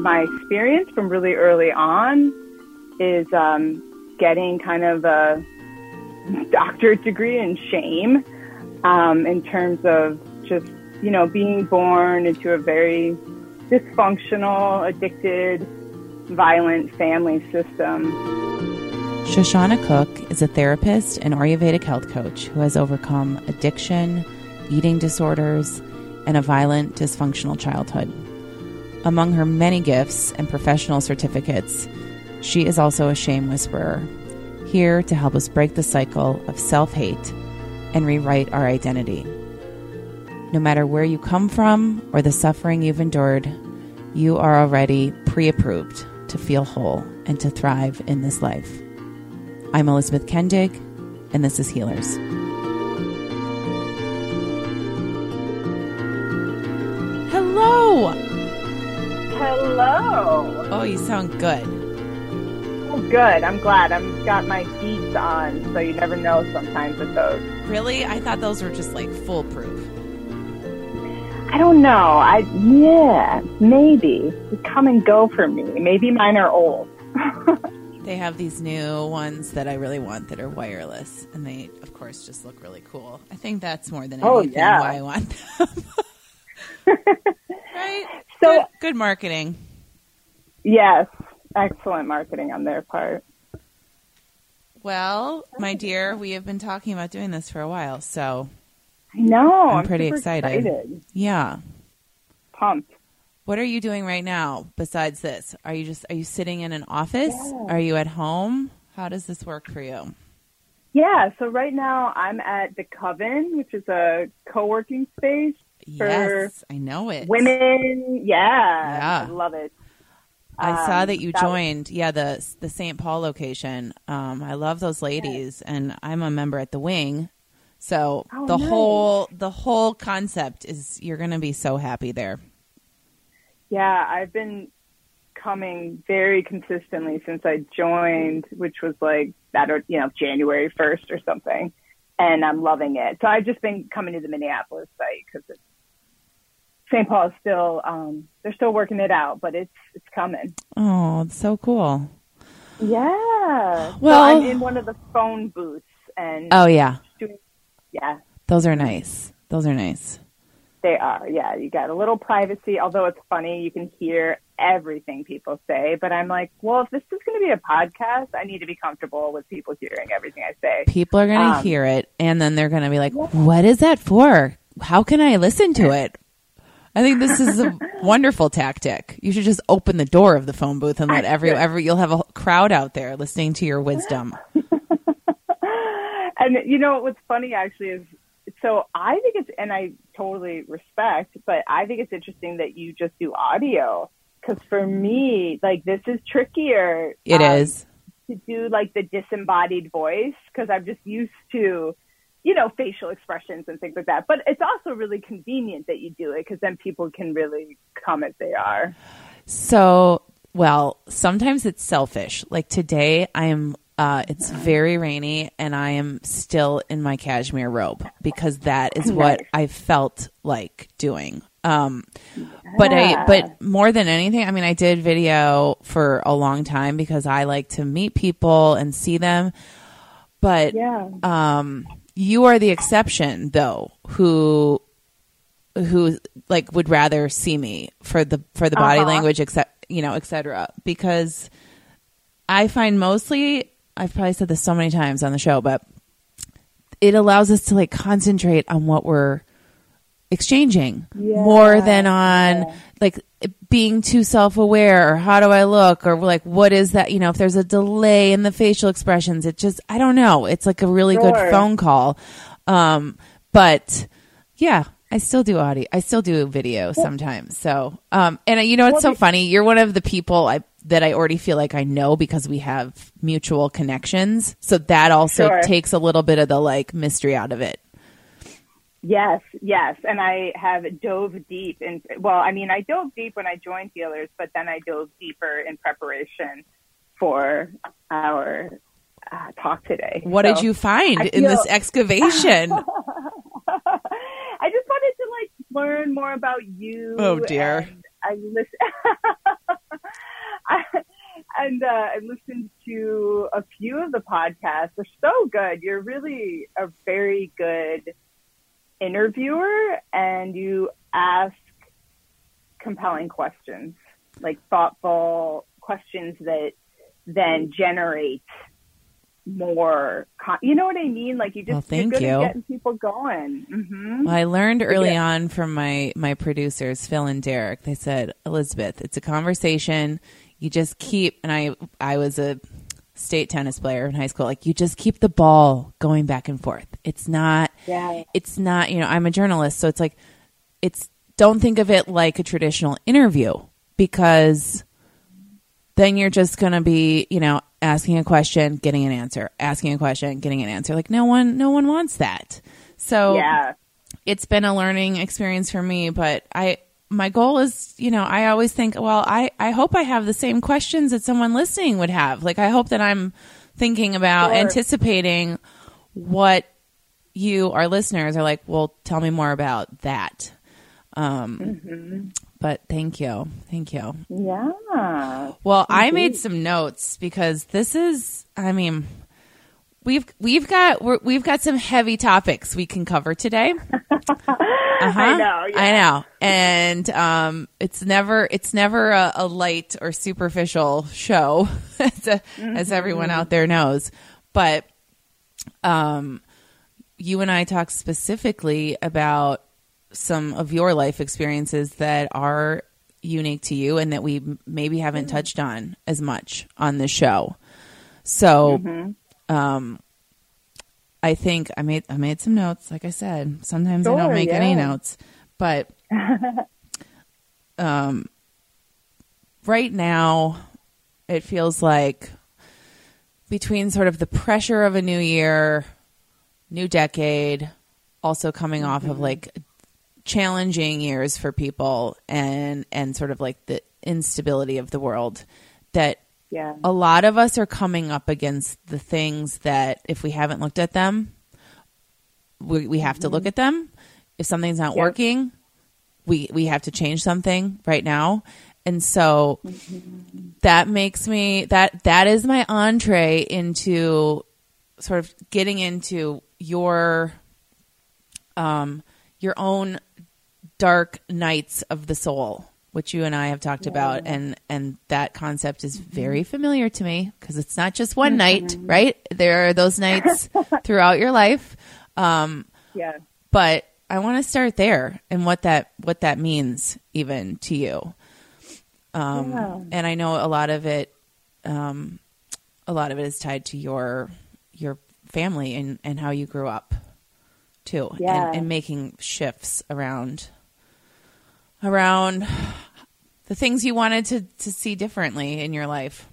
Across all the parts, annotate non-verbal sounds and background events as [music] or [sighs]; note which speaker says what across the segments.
Speaker 1: my experience from really early on is um, getting kind of a doctorate degree in shame um, in terms of just, you know, being born into a very dysfunctional, addicted, violent family system.
Speaker 2: Shoshana Koch is a therapist and Ayurvedic health coach who has overcome addiction, eating disorders, and a violent, dysfunctional childhood. Among her many gifts and professional certificates, she is also a shame whisperer, here to help us break the cycle of self hate and rewrite our identity. No matter where you come from or the suffering you've endured, you are already pre approved to feel whole and to thrive in this life. I'm Elizabeth Kendig, and this is Healers. Hello. Oh, you sound good.
Speaker 1: Oh, good. I'm glad. I've got my beats on, so you never know sometimes with those.
Speaker 2: Really? I thought those were just like foolproof.
Speaker 1: I don't know. I yeah, maybe they come and go for me. Maybe mine are old. [laughs]
Speaker 2: They have these new ones that I really want that are wireless, and they, of course, just look really cool. I think that's more than
Speaker 1: Oh, yeah.
Speaker 2: why I want them. [laughs] [laughs] right?
Speaker 1: So-
Speaker 2: good, good marketing.
Speaker 1: Yes, excellent marketing on their part.
Speaker 2: Well, my dear, we have been talking about doing this for a while, so
Speaker 1: I know.
Speaker 2: I'm
Speaker 1: I'm,
Speaker 2: pretty
Speaker 1: super
Speaker 2: excited. yeah.
Speaker 1: Pumped.
Speaker 2: What are you doing right now besides this? Are you just are you sitting in an office?
Speaker 1: Yeah.
Speaker 2: Are you at home? How does this work for you?
Speaker 1: Yeah. So right now I'm at the Coven, which is a co-working space For
Speaker 2: Yes, I know it.
Speaker 1: women. Yeah,
Speaker 2: Yeah.
Speaker 1: I love it.
Speaker 2: I saw
Speaker 1: Um,
Speaker 2: that you
Speaker 1: that was-
Speaker 2: joined, yeah, the the St. Paul location. Um, I love those ladies, and I'm a member at the Wing. So
Speaker 1: Oh,
Speaker 2: the
Speaker 1: nice.
Speaker 2: whole the whole concept is you're going to be so happy there.
Speaker 1: Yeah, I've been coming very consistently since I joined, which was like that or you know January first or something, and I'm loving it. So I've just been coming to the Minneapolis site because St. Paul is still um, they're still working it out, but it's it's coming.
Speaker 2: Oh, it's so cool.
Speaker 1: Yeah.
Speaker 2: Well-
Speaker 1: so I'm in one of the phone booths and
Speaker 2: Oh yeah,
Speaker 1: doing. Yeah,
Speaker 2: those are nice. Those are nice.
Speaker 1: They are, yeah. You got a little privacy, although it's funny, you can hear everything people say. But I'm like, well, if this is going to be a podcast, I need to be comfortable with people hearing everything I say.
Speaker 2: People are going to
Speaker 1: Um,
Speaker 2: hear it, and then they're going to be like, "What is that for? How can I listen to it?" I think this is a [laughs] wonderful tactic. You should just open the door of the phone booth and let every every you'll have a crowd out there listening to your wisdom. [laughs]
Speaker 1: And you know what's funny actually is, so I think it's, and I totally respect, but I think it's interesting that you just do audio. Because for me, like this is trickier.
Speaker 2: It
Speaker 1: um,
Speaker 2: is.
Speaker 1: to do like the disembodied voice because I'm just used to, you know, facial expressions and things like that. But it's also really convenient that you do it because then people can really come as they are.
Speaker 2: So, well, sometimes it's selfish. Like today, I am. Uh, it's very rainy, and I am still in my cashmere robe because that is what
Speaker 1: Nice.
Speaker 2: I felt like doing. Um, but I, but more than anything, I mean, I did video for a long time because I like to meet people and see them. But
Speaker 1: Yeah.
Speaker 2: um, you are the exception, though, who who like would rather see me for the for the body
Speaker 1: Uh-huh.
Speaker 2: language, except you know, etc. Because I find mostly I've probably said this so many times on the show, but it allows us to like concentrate on what we're exchanging more than on like being too self-aware or how do I look or like what is that you know if there's a delay in the facial expressions it just I don't know. It's like a really good phone call. Um but yeah I still do audio I still do video sometimes. So um and uh, you know it's so funny. You're one of the people I that I already feel like I know because we have mutual connections. So that also
Speaker 1: Sure.
Speaker 2: takes a little bit of the like mystery out of it
Speaker 1: Yes, yes. And I have dove deep in, well, I mean, I dove deep when I joined Healers, but then I dove deeper in preparation for our uh, talk today.
Speaker 2: what
Speaker 1: So
Speaker 2: did you find
Speaker 1: I
Speaker 2: in this excavation [laughs]
Speaker 1: I just wanted to like learn more about you.
Speaker 2: Oh, dear.
Speaker 1: I listen. [laughs] and uh, I listened to a few of the podcasts. They're so good. You're really a very good interviewer, and you ask compelling questions, like thoughtful questions that then generate more. Con- you know what I mean? Like you just
Speaker 2: Well, thank you.
Speaker 1: getting people going. hmm
Speaker 2: Well, I learned early
Speaker 1: Yeah.
Speaker 2: on from my my producers, Phil and Derek. They said, Elizabeth, it's a conversation. You just keep, and I I was a state tennis player in high school. Like you just keep the ball going back and forth. It's not.
Speaker 1: Yeah.
Speaker 2: It's not. You know, I'm a journalist, so it's like, it's. Don't think of it like a traditional interview because then you're just going to be, you know, asking a question, getting an answer, asking a question, getting an answer. Like no one, no one wants that. So
Speaker 1: Yeah.
Speaker 2: it's been a learning experience for me, but I my goal is, you know, I always think, well, I I hope I have the same questions that someone listening would have. Like I hope that I'm thinking about
Speaker 1: Sure.
Speaker 2: anticipating what you our listeners are like, well, tell me more about that. Um but thank you. Thank you.
Speaker 1: Yeah.
Speaker 2: Well, I made some notes because this is, I mean, we've we've got we're, we've got some heavy topics we can cover today. [laughs] Uh-huh.
Speaker 1: I know, yeah.
Speaker 2: I know, and um, it's never it's never a, a light or superficial show, [laughs] as, a, as everyone out there knows. But um, you and I talked specifically about some of your life experiences that are unique to you and that we maybe haven't touched on as much on the show. So, um, I think I made I made some notes. Like I said, sometimes I don't
Speaker 1: Sure,
Speaker 2: make any notes, but um, right now it feels like between sort of the pressure of a new year, new decade, also coming off of like challenging years for people and and sort of like the instability of the world that
Speaker 1: Yeah.
Speaker 2: a lot of us are coming up against the things that if we haven't looked at them we, we have to look at them. If something's not working we we have to change something right now. And so that makes me that that is my entree into sort of getting into your um your own dark nights of the soul which you and I have talked about and and that concept is very familiar to me because it's not just one night right there are those [laughs] nights throughout your life um
Speaker 1: Yeah.
Speaker 2: but I want to start there and what that what that means even to you. Um,
Speaker 1: Yeah.
Speaker 2: And I know a lot of it, um, a lot of it is tied to your your family and and how you grew up, too,
Speaker 1: Yeah.
Speaker 2: and, and making shifts around around the things you wanted to to see differently in your life.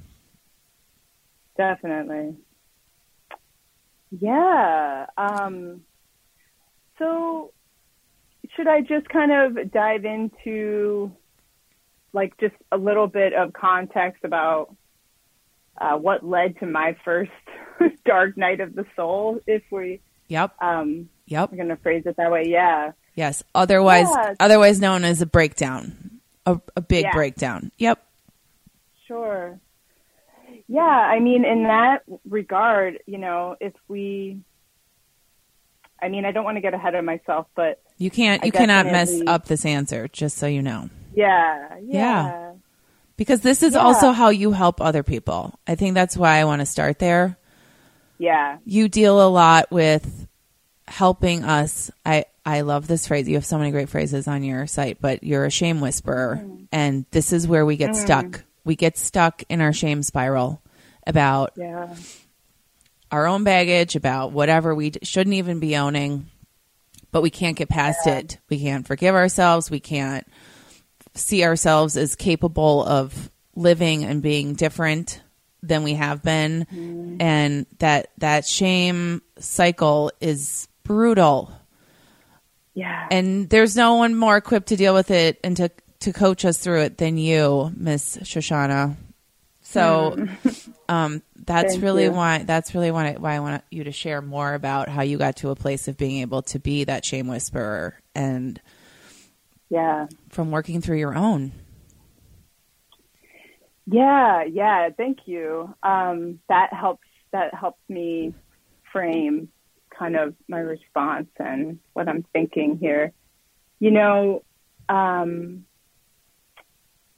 Speaker 1: Definitely. Yeah. Um, so, should I just kind of dive into, like, just a little bit of context about uh, what led to my first [laughs] dark night of the soul? If we,
Speaker 2: Yep.
Speaker 1: um,
Speaker 2: Yep.
Speaker 1: I'm going to phrase it that way. Yeah.
Speaker 2: Yes. Otherwise, otherwise known as a breakdown, a, a big
Speaker 1: Yeah.
Speaker 2: breakdown. Yep.
Speaker 1: Sure. Yeah, I mean, in that regard, you know, if we, I mean, I don't want to get ahead of myself, but
Speaker 2: You can't.
Speaker 1: I
Speaker 2: You cannot mess up this answer. Just so you know,
Speaker 1: yeah,
Speaker 2: Yeah.
Speaker 1: yeah,
Speaker 2: because this is
Speaker 1: Yeah.
Speaker 2: also how you help other people. I think that's why I want to start there.
Speaker 1: yeah,
Speaker 2: You deal a lot with helping us. I I love this phrase. You have so many great phrases on your site, but you're a shame whisperer, mm. and this is where we get mm. stuck. We get stuck in our shame spiral about
Speaker 1: yeah,
Speaker 2: our own baggage about whatever we d- shouldn't even be owning, but we can't get past it. We can't forgive ourselves. We can't see ourselves as capable of living and being different than we have been, mm. and that that shame cycle is brutal.
Speaker 1: Yeah.
Speaker 2: And there's no one more equipped to deal with it and to to coach us through it than you, Miss Shoshana. So um, that's
Speaker 1: Thank
Speaker 2: really
Speaker 1: you.
Speaker 2: why that's really why I, why I want you to share more about how you got to a place of being able to be that shame whisperer and
Speaker 1: yeah.
Speaker 2: from working through your own.
Speaker 1: Yeah, yeah, thank you. Um, that helps. That helps me frame kind of my response and what I'm thinking here. You know, um,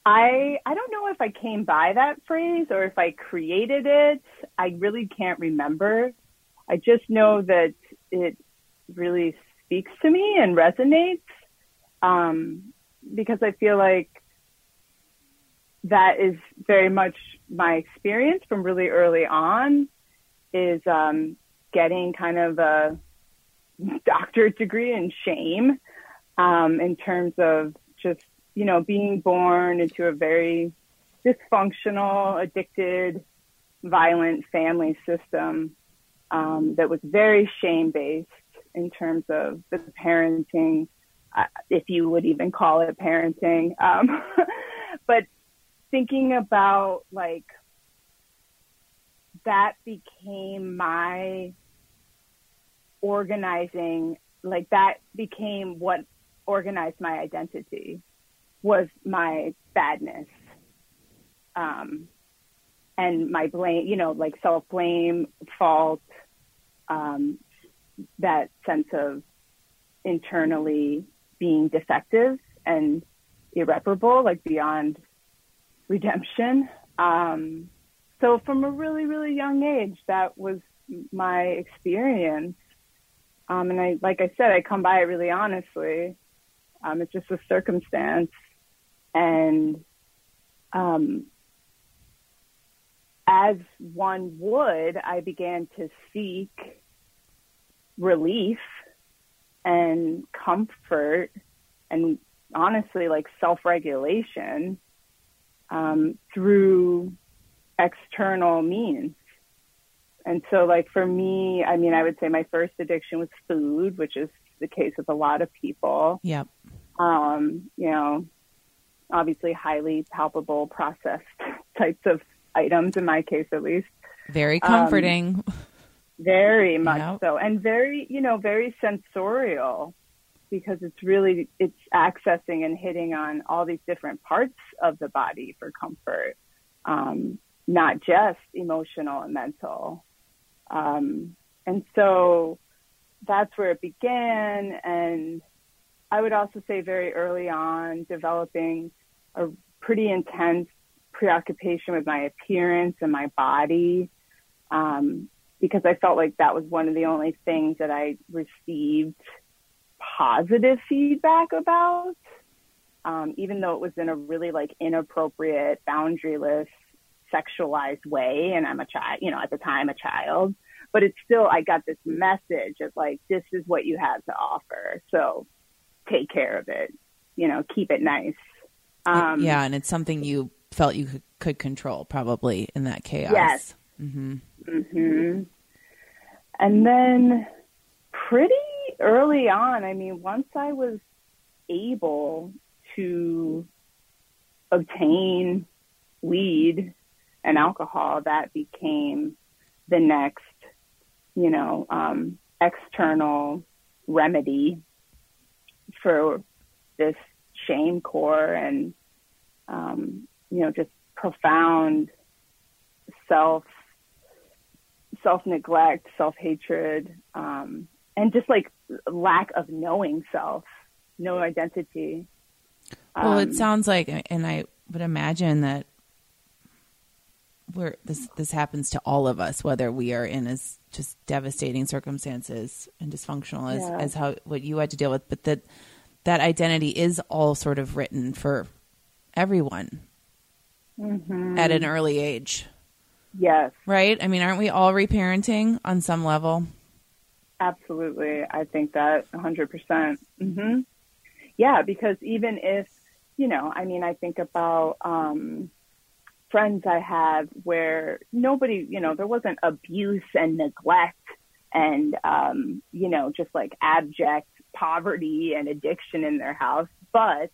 Speaker 1: I I don't know if I came by that phrase or if I created it. I really can't remember. I just know that it really speaks to me and resonates um, because I feel like that is very much my experience from really early on is um, getting kind of a doctorate degree in shame um, in terms of just you know being born into a very dysfunctional, addicted, violent family system um, that was very shame based in terms of the parenting, uh, if you would even call it parenting. Um, [laughs] but thinking about like that became my organizing like that became what organized my identity was my badness um and my blame you know like self blame fault um that sense of internally being defective and irreparable like beyond redemption. Um, so from a really, really young age, that was my experience. Um, and I, like I said, I come by it really honestly. Um, it's just a circumstance. And, um, as one would, I began to seek relief and comfort and honestly like self-regulation um, through external means. And so, like for me, I mean, I would say my first addiction was food, which is the case with a lot of people.
Speaker 2: Yep.
Speaker 1: Um, you know, obviously highly palpable processed [laughs] types of items, in my case at least.
Speaker 2: Very comforting.
Speaker 1: Um, very [laughs] much yep. so. And very, you know, very sensorial because it's really it's accessing and hitting on all these different parts of the body for comfort um, not just emotional and mental. Um, and so that's where it began. And i would also say very early on developing a pretty intense preoccupation with my appearance and my body um, because i felt like that was one of the only things that i received positive feedback about, um, even though it was in a really like inappropriate, boundaryless, sexualized way. And I'm a child, you know, at the time a child, but it's still, I got this message of like, this is what you have to offer. So take care of it, you know, keep it nice.
Speaker 2: Um, yeah. And it's something you felt you could, could control probably in that chaos.
Speaker 1: Yes. Mm-hmm. Mm-hmm. And then pretty early on, I mean, once I was able to obtain weed and alcohol, that became the next, you know, um, external remedy for this shame core and, um, you know, just profound self self neglect, self hatred, um, and just like lack of knowing self, no identity.
Speaker 2: Well, um, it sounds like, and I would imagine that where this this happens to all of us, whether we are in as just devastating circumstances and dysfunctional as, yeah. as how what you had to deal with, but that that identity is all sort of written for everyone mm-hmm. at an early age.
Speaker 1: Yes.
Speaker 2: Right? I mean, aren't we all reparenting on some level?
Speaker 1: Absolutely. I think that 100%. percent hmm Yeah, because even if, you know, I mean, I think about um, friends I have where nobody, you know, there wasn't abuse and neglect and, um, you know, just like abject poverty and addiction in their house, but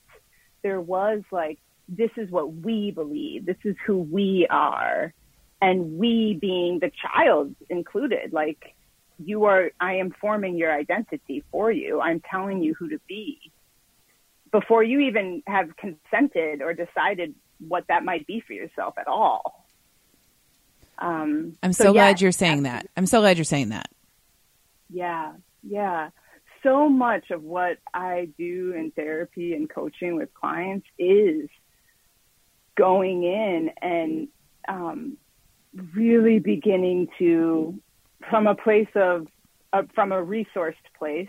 Speaker 1: there was like, this is what we believe, this is who we are. And we being the child included, like, you are, I am forming your identity for you. I'm telling you who to be before you even have consented or decided what that might be for yourself at all. Um,
Speaker 2: I'm so,
Speaker 1: yeah,
Speaker 2: glad you're saying that. I'm so glad you're saying that.
Speaker 1: Yeah, yeah. So much of what I do in therapy and coaching with clients is going in and um, really beginning to, from a place of, uh, from a resourced place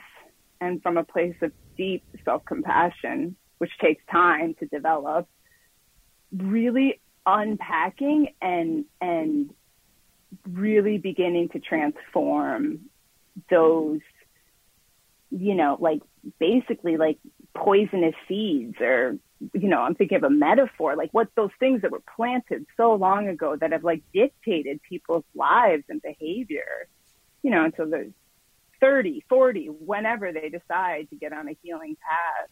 Speaker 1: and from a place of deep self compassion, which takes time to develop, really unpacking and and really beginning to transform those you know like basically like poisonous seeds or you know i'm thinking of a metaphor like what those things that were planted so long ago that have like dictated people's lives and behavior you know until they're 30 40 whenever they decide to get on a healing path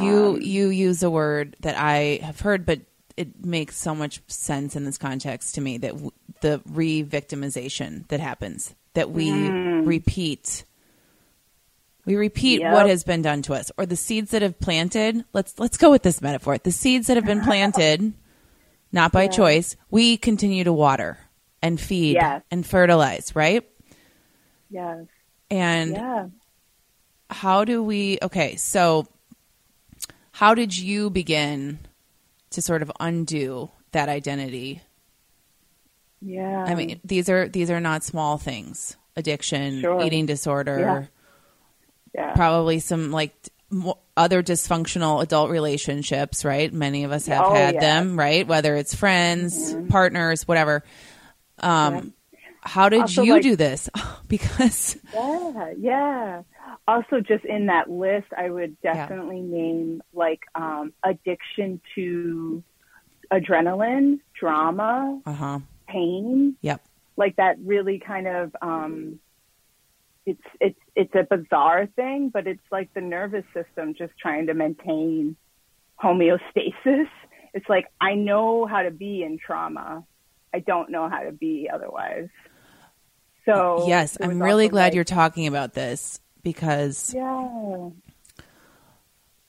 Speaker 2: You
Speaker 1: Um,
Speaker 2: you use a word that I have heard, but it makes so much sense in this context to me that w- the re-victimization that happens, that we repeat, we repeat
Speaker 1: Yep.
Speaker 2: what has been done to us, or the seeds that have planted. Let's let's go with this metaphor: the seeds that have been planted, [laughs] not by choice, we continue to water and feed
Speaker 1: Yes.
Speaker 2: and fertilize, right?
Speaker 1: yes
Speaker 2: And
Speaker 1: yeah
Speaker 2: how do we okay so how did you begin to sort of undo that identity?
Speaker 1: Yeah.
Speaker 2: I mean these are these are not small things. Addiction
Speaker 1: Sure.
Speaker 2: eating disorder
Speaker 1: yeah.
Speaker 2: Probably some like other dysfunctional adult relationships right? Many of us have
Speaker 1: Oh,
Speaker 2: had
Speaker 1: yeah.
Speaker 2: them right? Whether it's friends partners whatever. Um how did
Speaker 1: Also,
Speaker 2: you
Speaker 1: like-
Speaker 2: do this? [laughs] Because
Speaker 1: Yeah, yeah. Also, just in that list, I would definitely name like um, addiction to adrenaline, drama,
Speaker 2: uh-huh
Speaker 1: pain,
Speaker 2: yep
Speaker 1: like that. Really kind of um, it's it's it's a bizarre thing, but it's like the nervous system just trying to maintain homeostasis. [laughs] It's like I know how to be in trauma, I don't know how to be otherwise. So
Speaker 2: yes i'm really glad
Speaker 1: like-
Speaker 2: you're talking about this because
Speaker 1: Yeah.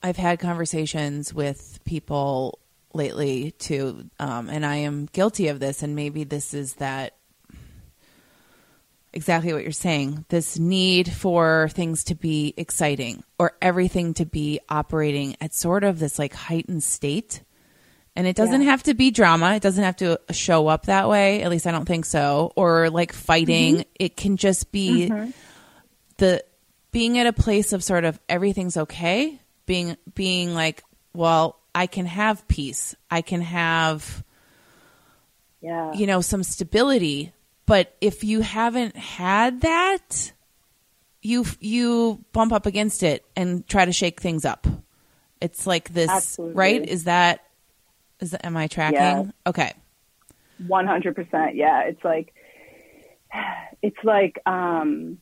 Speaker 2: I've had conversations with people lately too, um, and I am guilty of this. And maybe this is that exactly what you're saying this need for things to be exciting or everything to be operating at sort of this like heightened state. And it doesn't
Speaker 1: Yeah.
Speaker 2: have to be drama. It doesn't have to show up that way. At least I don't think so. Or like fighting. It can just be the being at a place of sort of everything's okay. Being being like, well, I can have peace. I can have
Speaker 1: Yeah.
Speaker 2: you know some stability. But if you haven't had that, you you bump up against it and try to shake things up. It's like this,
Speaker 1: Absolutely.
Speaker 2: right? Is that is that, am I tracking?
Speaker 1: Yeah.
Speaker 2: Okay.
Speaker 1: One hundred percent. Yeah. It's like [sighs] it's like um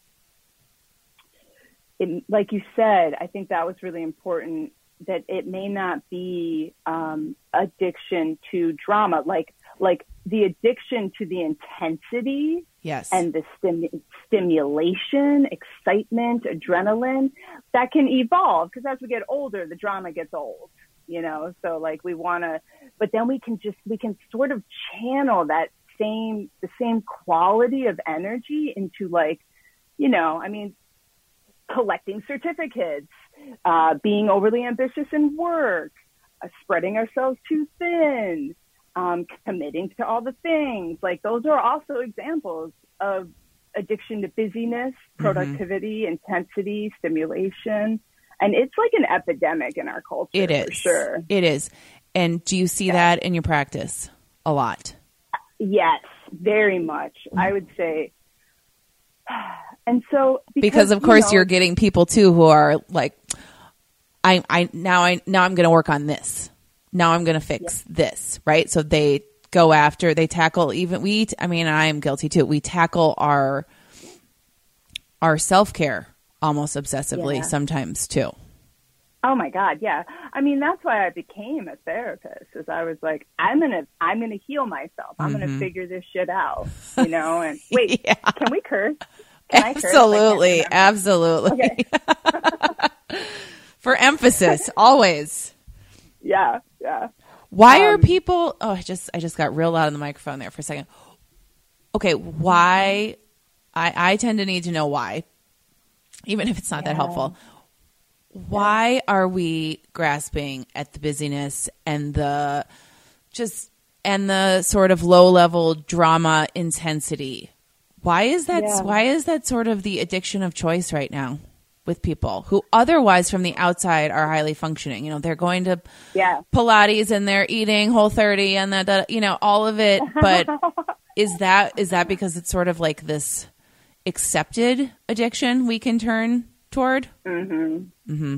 Speaker 1: it, like you said, I think that was really important that it may not be um addiction to drama, like like the addiction to the intensity
Speaker 2: Yes.
Speaker 1: and the stim- stimulation, excitement, adrenaline that can evolve because as we get older, the drama gets old, you know? So like we want to, but then we can just, we can sort of channel that same, the same quality of energy into like, you know, I mean, collecting certificates, uh, being overly ambitious in work, uh, spreading ourselves too thin, um, committing to all the things. Like those are also examples of addiction to busyness, productivity, intensity, stimulation. And it's like an epidemic in our culture.
Speaker 2: it is
Speaker 1: For sure.
Speaker 2: It is. And do you see that in your practice a lot?
Speaker 1: Yes, very much. I would say. And so
Speaker 2: because of
Speaker 1: you
Speaker 2: course
Speaker 1: know,
Speaker 2: you're getting people too who are like i i now i now i'm going to work on this now i'm going to fix this right so they go after they tackle even we i mean i am guilty too we tackle our our self-care almost obsessively
Speaker 1: Yeah.
Speaker 2: sometimes too
Speaker 1: Oh my God, yeah. I mean, that's why I became a therapist. Is I was like, I'm gonna, I'm gonna heal myself. I'm gonna figure this shit out, you know. And [laughs] wait,
Speaker 2: Mm-hmm. Yeah.
Speaker 1: can we curse? Can I curse? I can't
Speaker 2: absolutely absolutely
Speaker 1: Okay. [laughs]
Speaker 2: for emphasis always
Speaker 1: Yeah, yeah.
Speaker 2: Why are
Speaker 1: Um,
Speaker 2: people? Oh, I just I just got real loud on the microphone there for a second. Okay, why? I I tend to need to know why, even if it's not that helpful. Why are we grasping at the busyness and the just and the sort of low level drama intensity? Why is that?
Speaker 1: Yeah.
Speaker 2: Why is that sort of the addiction of choice right now with people who otherwise from the outside are highly functioning? You know, they're going to
Speaker 1: Yeah.
Speaker 2: Pilates and they're eating Whole 30 and that, you know all of it. But [laughs] is that is that because it's sort of like this accepted addiction we can turn toward? Hmm. Hmm.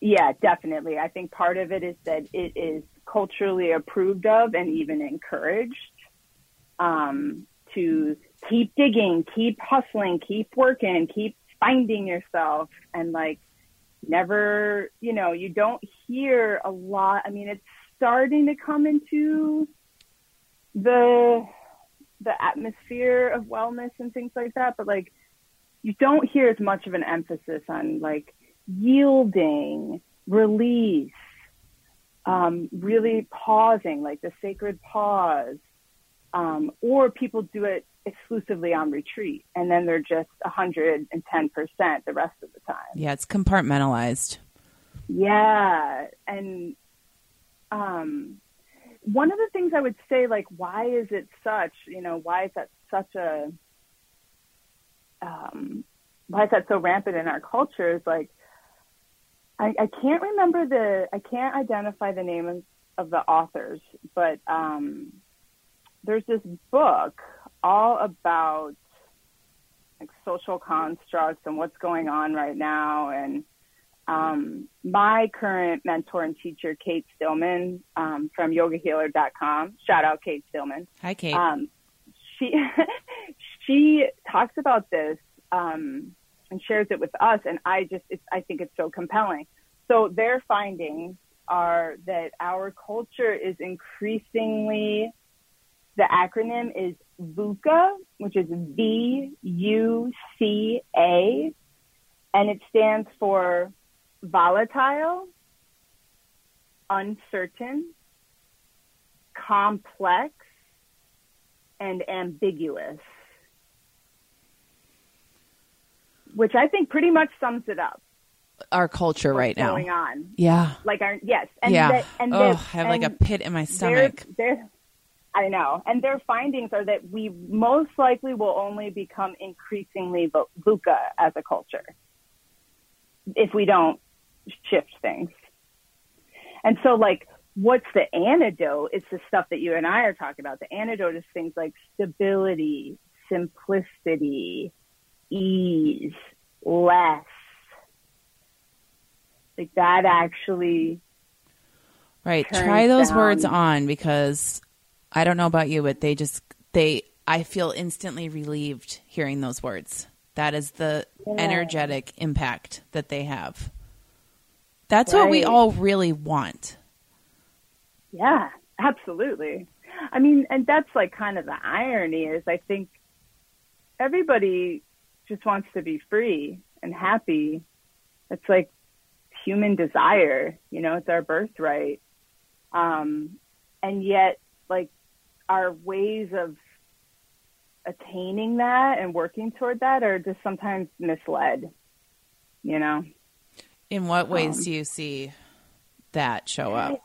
Speaker 1: Yeah, definitely. I think part of it is that it is culturally approved of and even encouraged um, to keep digging, keep hustling, keep working, keep finding yourself, and like never, you know, you don't hear a lot. I mean, it's starting to come into the the atmosphere of wellness and things like that, but like you don't hear as much of an emphasis on like yielding, release, um, really pausing, like the sacred pause. Um, or people do it exclusively on retreat and then they're just 110% the rest of the time.
Speaker 2: Yeah, it's compartmentalized.
Speaker 1: Yeah. And um, one of the things I would say, like, why is it such, you know, why is that such a, um, why is that so rampant in our culture is like, I, I can't remember the, I can't identify the name of, of the authors, but um, there's this book all about like social constructs and what's going on right now. And um, my current mentor and teacher, Cate Stillman um, from yogahealer.com, shout out Cate Stillman.
Speaker 2: Hi, Cate.
Speaker 1: Um, she [laughs] she talks about this um, and shares it with us, and I just it's, I think it's so compelling. So their findings are that our culture is increasingly the acronym is VUCA, which is V U C A, and it stands for volatile, uncertain, complex, and ambiguous. Which I think pretty much sums it up.
Speaker 2: Our culture right now.
Speaker 1: going on.
Speaker 2: Yeah.
Speaker 1: Like our yes, and
Speaker 2: yeah.
Speaker 1: that- and
Speaker 2: oh, I have like a pit in my stomach.
Speaker 1: I know, and their findings are that we most likely will only become increasingly VUCA as a culture if we don't shift things. And so, like, what's the antidote? It's the stuff that you and I are talking about. The antidote is things like stability, simplicity, ease, less. Like that actually
Speaker 2: Right. Try those
Speaker 1: down-
Speaker 2: words on because I don't know about you, but they just they I feel instantly relieved hearing those words. That is the
Speaker 1: Yeah.
Speaker 2: energetic impact that they have. That's what we all really want.
Speaker 1: Yeah, absolutely. I mean, and that's like kind of the irony is I think everybody just wants to be free and happy. It's like human desire, you know, it's our birthright. Um, and yet, like, our ways of attaining that and working toward that are just sometimes misled, you know?
Speaker 2: In what ways
Speaker 1: Um,
Speaker 2: do you see that show up?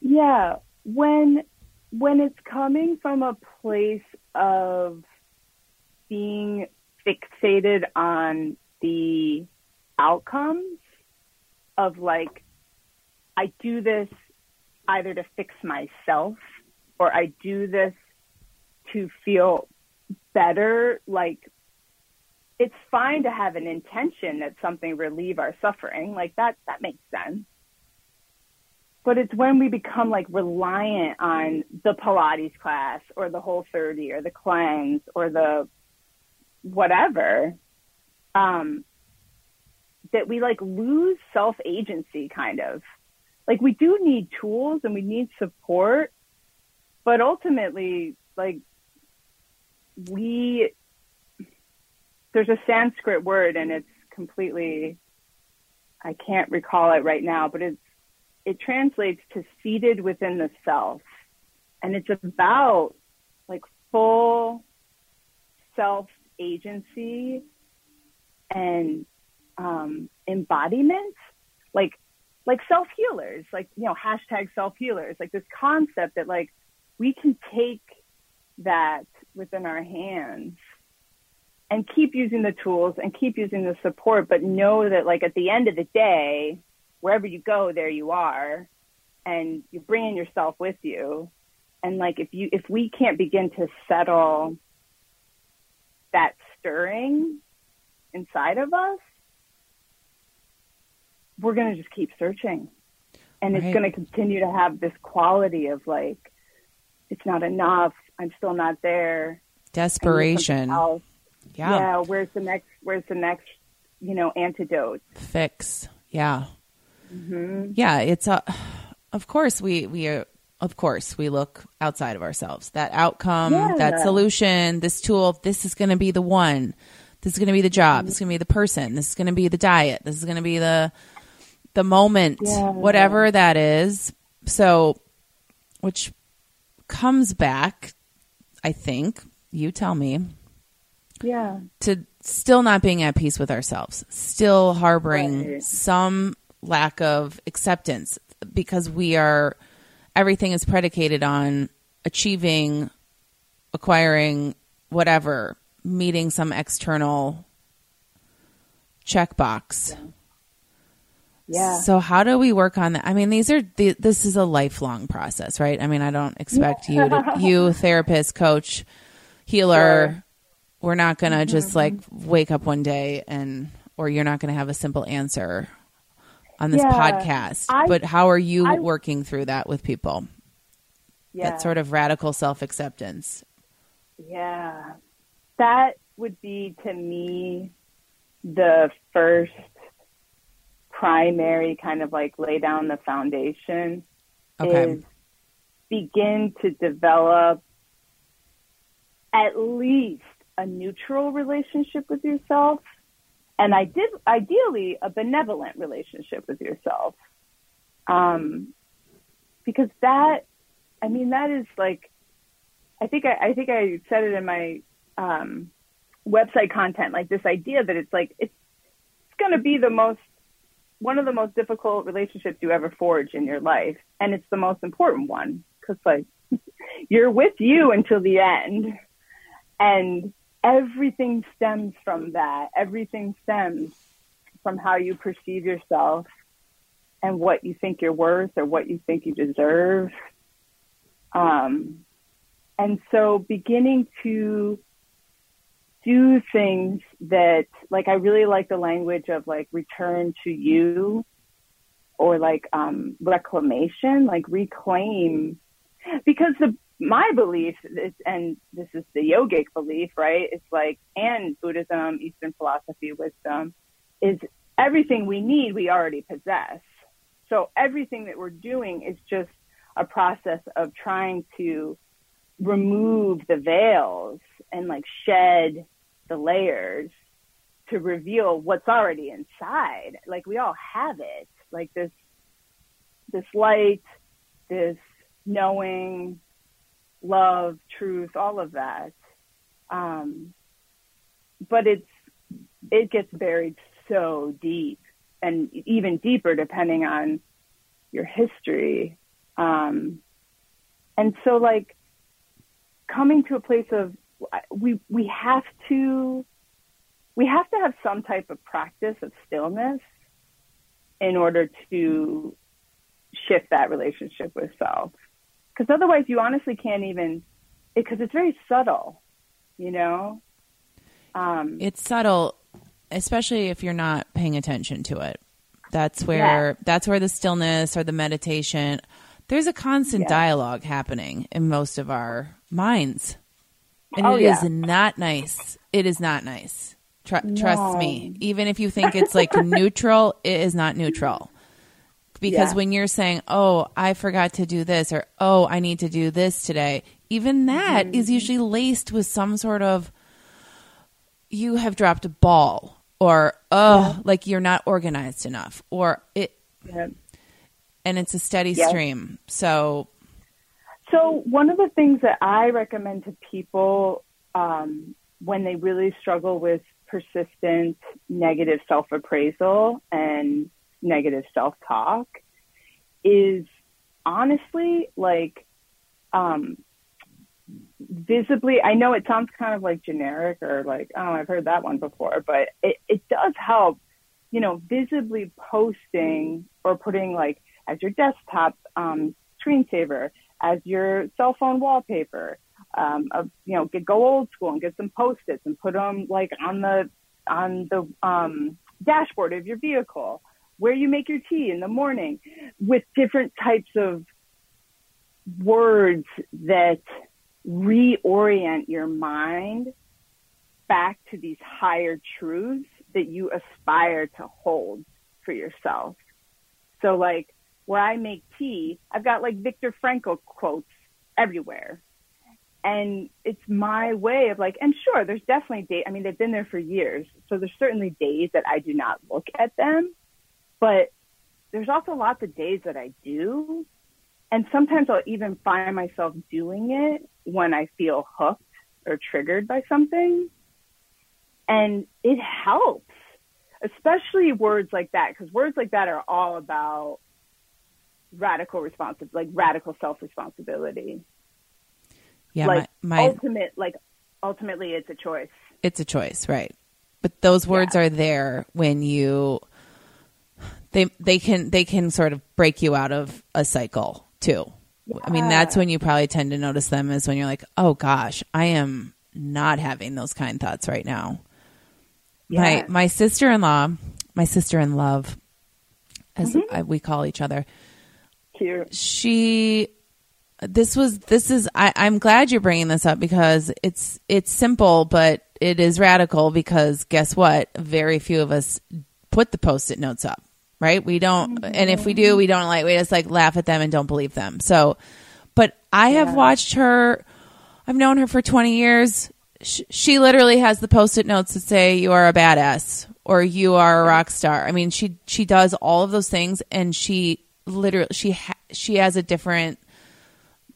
Speaker 1: Yeah, when when it's coming from a place of being fixated on the outcomes of like I do this either to fix myself or I do this to feel better like it's fine to have an intention that something relieve our suffering like that that makes sense but it's when we become like reliant on the Pilates class or the Whole 30 or the cleanse or the whatever, um, that we like lose self agency kind of. Like we do need tools and we need support, but ultimately, like we, there's a Sanskrit word and it's completely, I can't recall it right now, but it's it translates to seated within the self. And it's about like full self agency and um, embodiment, like like self healers, like you know hashtag self healers, like this concept that like we can take that within our hands and keep using the tools and keep using the support, but know that like at the end of the day, wherever you go, there you are, and you're bringing yourself with you. And like if you if we can't begin to settle that stirring inside of us, we're going to just keep searching. And right. it's going to continue to have this quality of like, it's not enough. I'm still not there.
Speaker 2: Desperation. Yeah.
Speaker 1: Yeah. Where's the next, where's the next, you know, antidote?
Speaker 2: Fix. Yeah. Mm-hmm. Yeah. It's a, of course we, we are, of course we look outside of ourselves. That outcome, yeah. that solution, this tool, this is going to be the one. This is going to be the job. Mm-hmm. This is going to be the person. This is going to be the diet. This is going to be the the moment, yeah. whatever that is. So, which comes back, I think, you tell me.
Speaker 1: Yeah.
Speaker 2: To still not being at peace with ourselves, still harboring right. some lack of acceptance because we are, everything is predicated on achieving, acquiring, whatever, meeting some external checkbox. Yeah.
Speaker 1: Yeah.
Speaker 2: So how do we work on that? I mean, these are the, this is a lifelong process, right? I mean, I don't expect you to, you [laughs] therapist, coach, healer. Sure. We're not going to mm-hmm. just like wake up one day and or you're not going to have a simple answer on this yeah. podcast. I, but how are you I, working through that with people? Yeah. That sort of radical self-acceptance.
Speaker 1: Yeah. That would be to me the first primary kind of like lay down the foundation okay. is begin to develop at least a neutral relationship with yourself and I did ideally a benevolent relationship with yourself. Um, because that, I mean, that is like, I think I, I think I said it in my um, website content, like this idea that it's like it's, it's going to be the most one of the most difficult relationships you ever forge in your life. And it's the most important one because like [laughs] you're with you until the end and everything stems from that. Everything stems from how you perceive yourself and what you think you're worth or what you think you deserve. Um, and so beginning to do things that like I really like the language of like return to you or like um reclamation, like reclaim because the my belief is, and this is the yogic belief, right? It's like and Buddhism, Eastern philosophy, wisdom is everything we need we already possess. So everything that we're doing is just a process of trying to remove the veils and like shed the layers to reveal what's already inside. Like we all have it. Like this this light, this knowing, love, truth, all of that. Um, but it's it gets buried so deep and even deeper depending on your history. Um, and so like coming to a place of we we have to we have to have some type of practice of stillness in order to shift that relationship with self because otherwise you honestly can't even because it, it's very subtle you know
Speaker 2: um, it's subtle especially if you're not paying attention to it that's where yeah. that's where the stillness or the meditation there's a constant yeah. dialogue happening in most of our minds and oh, it yeah. is not nice. It is not nice. Tr- no. Trust me. Even if you think it's like [laughs] neutral, it is not neutral. Because yeah. when you're saying, "Oh, I forgot to do this," or "Oh, I need to do this today," even that mm-hmm. is usually laced with some sort of "You have dropped a ball," or "Oh, yeah. like you're not organized enough," or it. and it's a steady stream. So
Speaker 1: So one of the things that I recommend to people um, when they really struggle with persistent negative self-appraisal and negative self-talk is honestly like um, visibly. I know it sounds kind of like generic or like oh I've heard that one before, but it, it does help. You know, visibly posting or putting like as your desktop um, screensaver as your cell phone wallpaper. Um, of, you know, get, go old school and get some post-its and put them like on the on the um, dashboard of your vehicle, where you make your tea in the morning, with different types of words that reorient your mind back to these higher truths that you aspire to hold for yourself. So like where I make tea, I've got like Viktor Frankl quotes everywhere. And it's my way of like, and sure, there's definitely days, I mean, they've been there for years. So there's certainly days that I do not look at them, but there's also lots of days that I do. And sometimes I'll even find myself doing it when I feel hooked or triggered by something. And it helps, especially words like that, because words like that are all about radical responsibility, like radical self responsibility.
Speaker 2: yeah,
Speaker 1: like
Speaker 2: my, my
Speaker 1: ultimate, like ultimately, it's a choice.
Speaker 2: it's a choice, right? But those words
Speaker 1: Yeah.
Speaker 2: are there when you they they can they can sort of break you out of a cycle too. I mean, that's when you probably tend to notice them is when you're like, "Oh gosh, I am not having those kind thoughts right now." My
Speaker 1: Yeah.
Speaker 2: my sister-in-law, my sister-in-love as
Speaker 1: Mm-hmm.
Speaker 2: We call each other,
Speaker 1: Cute.
Speaker 2: she this was this is I, i'm glad you're bringing this up because it's it's simple but it is radical because guess what? Very few of us put the post-it notes up right? We don't and if we do we don't like we just like laugh at them and don't believe them. So but i have watched her i've known her for 20 years. Sh- she literally has the post-it notes that say you are a badass or you are a rock star. I mean she she does all of those things and she literally she ha- she has a different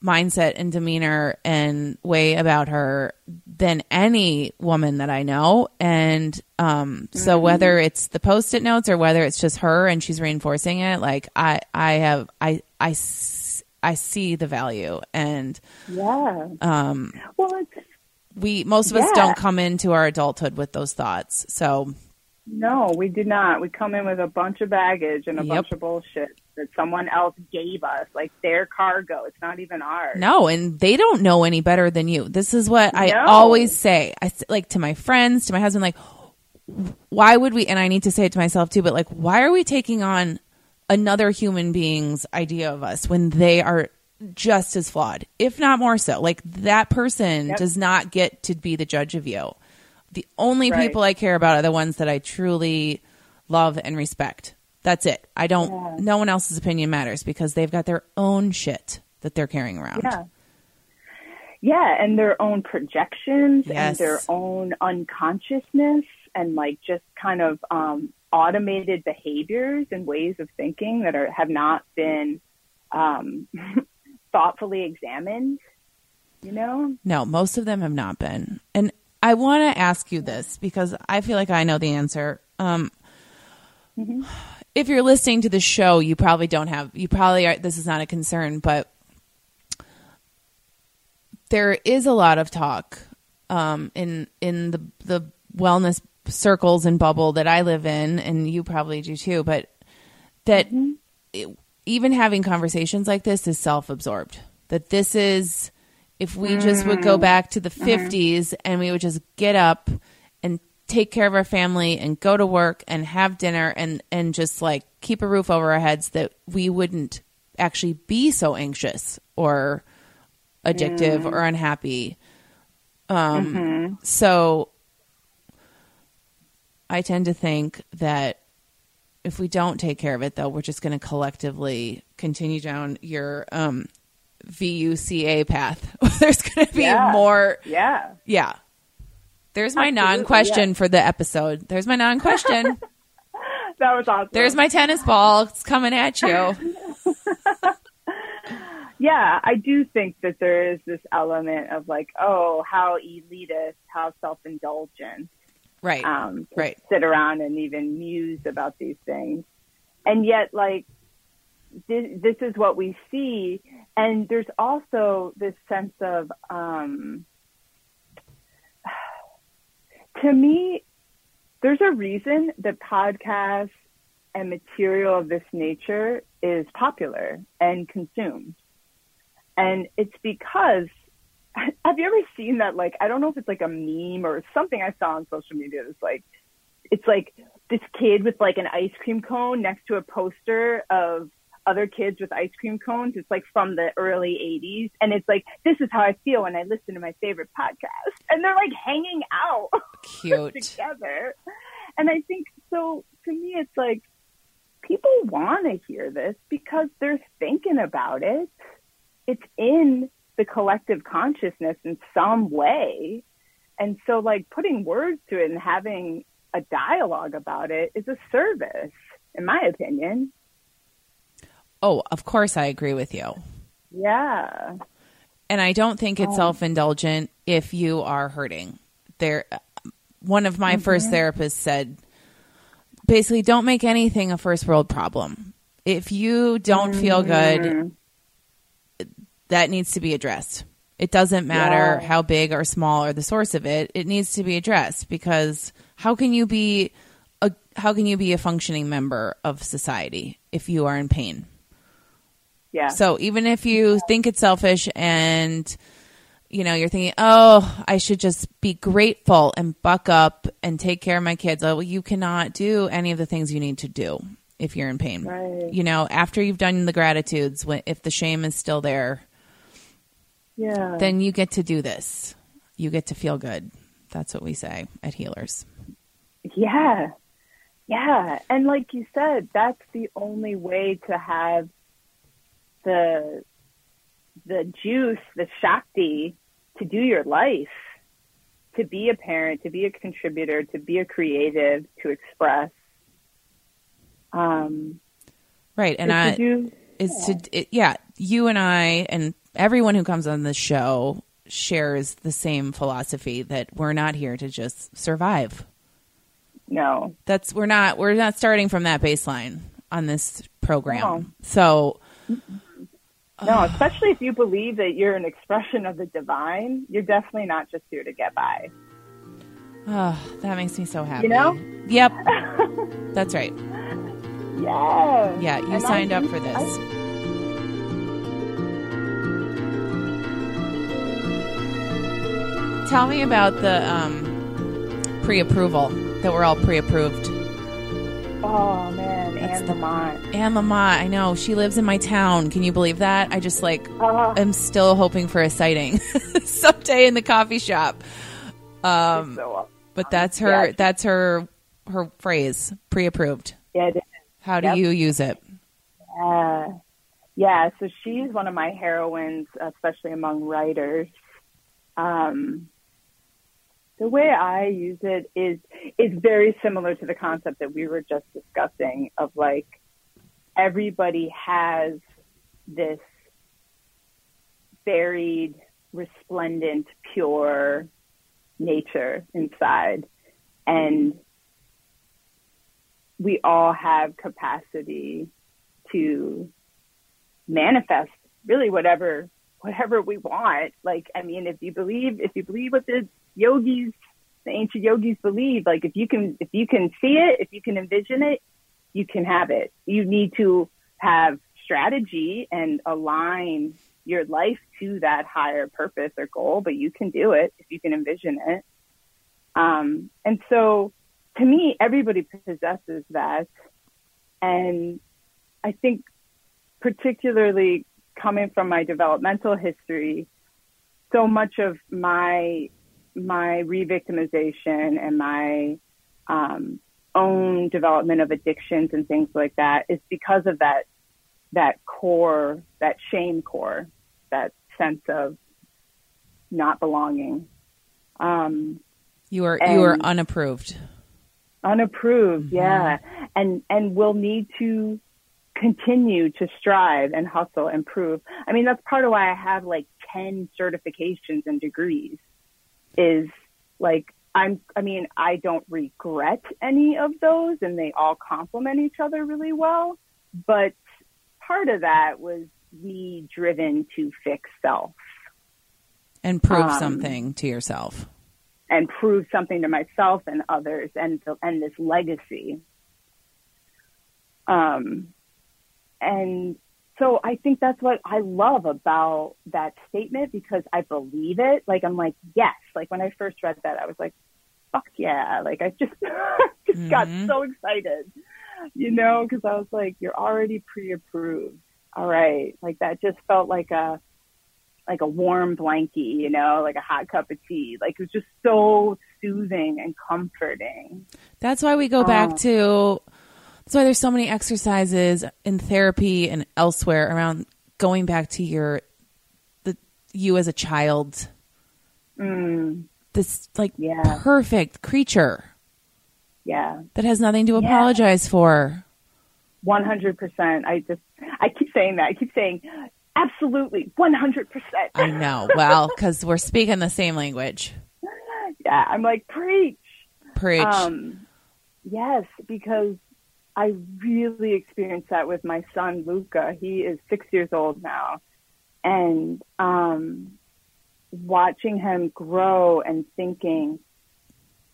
Speaker 2: mindset and demeanor and way about her than any woman that I know. And um, so whether it's the post-it notes or whether it's just her and she's reinforcing it, like I, I have, I, I, I see the value and
Speaker 1: Yeah.
Speaker 2: um,
Speaker 1: Well, it's
Speaker 2: we, most of us don't come into our adulthood with those thoughts. So
Speaker 1: no, we do not. We come in with a bunch of baggage and a
Speaker 2: Yep.
Speaker 1: bunch of bullshit that someone else gave us, like their cargo. It's not even ours.
Speaker 2: No, and they don't know any better than you. This is what I
Speaker 1: No.
Speaker 2: always say. I like to my friends, to my husband, like, why would we? And I need to say it to myself too. But like, why are we taking on another human being's idea of us when they are just as flawed, if not more so? Like that person
Speaker 1: Yep.
Speaker 2: does not get to be the judge of you. The only
Speaker 1: Right.
Speaker 2: people I care about are the ones that I truly love and respect. That's it. I don't.
Speaker 1: Yeah.
Speaker 2: No one else's opinion matters because they've got their own shit that they're carrying around.
Speaker 1: Yeah. Yeah, and their own projections
Speaker 2: Yes.
Speaker 1: and their own unconsciousness and like just kind of um, automated behaviors and ways of thinking that are have not been um, [laughs] thoughtfully examined. You know?
Speaker 2: No, most of them have not been. And I want to ask you this because I feel like I know the answer. Um, If you're listening to the show, you probably don't have, you probably are, this is not a concern, but there is a lot of talk um, in in the the wellness circles and bubble that I live in, and you probably do too. But that it- mm-hmm. even having conversations like this is self-absorbed. That this is if we just would go mm-hmm. back to the uh-huh. 50s and we would just get up and take care of our family and go to work and have dinner and and just like keep a roof over our heads that we wouldn't actually be so anxious or addictive or unhappy um so i tend to think that if we don't take care of it though we're just going to collectively continue down your um VUCA path. [laughs] There's going to be
Speaker 1: Yeah.
Speaker 2: more
Speaker 1: Yeah.
Speaker 2: yeah. There's my non-question
Speaker 1: yeah.
Speaker 2: for the episode. There's my non-question. [laughs]
Speaker 1: That was awesome.
Speaker 2: There's my tennis ball. It's coming at you. [laughs]
Speaker 1: yeah, I do think that there is this element of like, oh, how elitist, how self-indulgent,
Speaker 2: Right.
Speaker 1: um,
Speaker 2: Right.
Speaker 1: sit around and even muse about these things. And yet, like, this, this is what we see. And there's also this sense of, um, to me, there's a reason that podcasts and material of this nature is popular and consumed. And it's because [laughs] have you ever seen that like I don't know if it's like a meme or something I saw on social media that's like it's like this kid with like an ice cream cone next to a poster of other kids with ice cream cones. It's like from the early 80s. And it's like, this is how I feel when I listen to my favorite podcast. And they're like hanging out [laughs]
Speaker 2: Cute.
Speaker 1: together. And I think so to me, it's like people want to hear this because they're thinking about it. It's in the collective consciousness in some way. And so, like, putting words to it and having a dialogue about it is a service, in my opinion.
Speaker 2: Oh, of course I agree with you.
Speaker 1: Yeah.
Speaker 2: And I don't think it's oh. self-indulgent if you are hurting. There one of my first mm-hmm. therapists said basically don't make anything a first world problem. If you don't feel mm-hmm. good, that needs to be addressed. It doesn't matter
Speaker 1: Yeah.
Speaker 2: how big or small or the source of it. It needs to be addressed because how can you be a how can you be a functioning member of society if you are in pain?
Speaker 1: Yeah.
Speaker 2: So even if you think it's selfish and you know you're thinking, "Oh, I should just be grateful and buck up and take care of my kids." Oh, well, you cannot do any of the things you need to do if you're in pain.
Speaker 1: Right.
Speaker 2: You know, after you've done the gratitudes, if the shame is still there,
Speaker 1: yeah.
Speaker 2: then you get to do this. You get to feel good. That's what we say at Healers.
Speaker 1: Yeah. Yeah. And like you said, that's the only way to have the the juice, the shakti to do your life, to be a parent, to be a contributor, to be a creative, to express. Um
Speaker 2: Right. And I
Speaker 1: do
Speaker 2: is to it, yeah you and i and everyone who comes on the show shares the same philosophy that we're not here to just survive
Speaker 1: no.
Speaker 2: that's we're not we're not starting from that baseline on this program
Speaker 1: No.
Speaker 2: so
Speaker 1: No, especially if you believe that you're an expression of the divine, you're definitely not just here to get by.
Speaker 2: oh, that makes me so happy
Speaker 1: You know?
Speaker 2: yep [laughs] that's right
Speaker 1: Yeah.
Speaker 2: yeah you
Speaker 1: And I
Speaker 2: signed up for this tell me about the um, pre-approval that we're all pre-approved
Speaker 1: Oh man,
Speaker 2: That's
Speaker 1: Anne
Speaker 2: the-
Speaker 1: Lamott.
Speaker 2: Anne Lamott, I know. She lives in my town. Can you believe that? I just like
Speaker 1: Oh,
Speaker 2: am still hoping for a sighting [laughs] someday in the coffee shop. Um
Speaker 1: so
Speaker 2: but that's her
Speaker 1: Yeah.
Speaker 2: that's her her phrase, pre-approved.
Speaker 1: yeah.
Speaker 2: How do
Speaker 1: Yep.
Speaker 2: you use it?
Speaker 1: Uh, yeah, so she's one of my heroines, especially among writers. Um, the way I use it is is very similar to the concept that we were just discussing of like everybody has this buried, resplendent, pure nature inside. And we all have capacity to manifest really whatever whatever we want. Like I mean if you believe if you believe what the yogis the ancient yogis believe, like if you can if you can see it, if you can envision it, you can have it. You need to have strategy and align your life to that higher purpose or goal, but you can do it if you can envision it. Um, and so to me, everybody possesses that. And I think particularly coming from my developmental history, so much of my my re-victimization and my um, own development of addictions and things like that is because of that that core, that shame core, that sense of not belonging. Um,
Speaker 2: You are you are unapproved.
Speaker 1: unapproved yeah and and will need to continue to strive and hustle and prove. I mean, that's part of why I have like 10 certifications and degrees is like, I'm, I mean, I don't regret any of those and they all complement each other really well. But part of that was me driven to fix self
Speaker 2: and prove
Speaker 1: Um,
Speaker 2: something to yourself.
Speaker 1: and prove something to myself and others and and this legacy. Um, and so I think that's what I love about that statement because I believe it. Like I'm like, yes. Like when I first read that, I was like, fuck yeah. Like I just [laughs] just got
Speaker 2: Mhm.
Speaker 1: so excited, you know, because I was like, you're already pre-approved. All right. Like that just felt like a like a warm blankie, you know, like a hot cup of tea. Like it was just so soothing and comforting.
Speaker 2: That's why we go back
Speaker 1: Oh.
Speaker 2: to. That's why there's so many exercises in therapy and elsewhere around going back to your the you as a child.
Speaker 1: Mm,
Speaker 2: This like
Speaker 1: Yeah.
Speaker 2: perfect creature
Speaker 1: yeah.
Speaker 2: that has nothing to
Speaker 1: Yeah.
Speaker 2: apologize for.
Speaker 1: 100%. I just, I keep saying that. I keep saying, absolutely, 100%.
Speaker 2: I know. Well, because we're speaking the same language.
Speaker 1: yeah. I'm like, preach.
Speaker 2: Preach.
Speaker 1: Um, yes, because I really experienced that with my son Luca. He is six years old now, and um, watching him grow and thinking,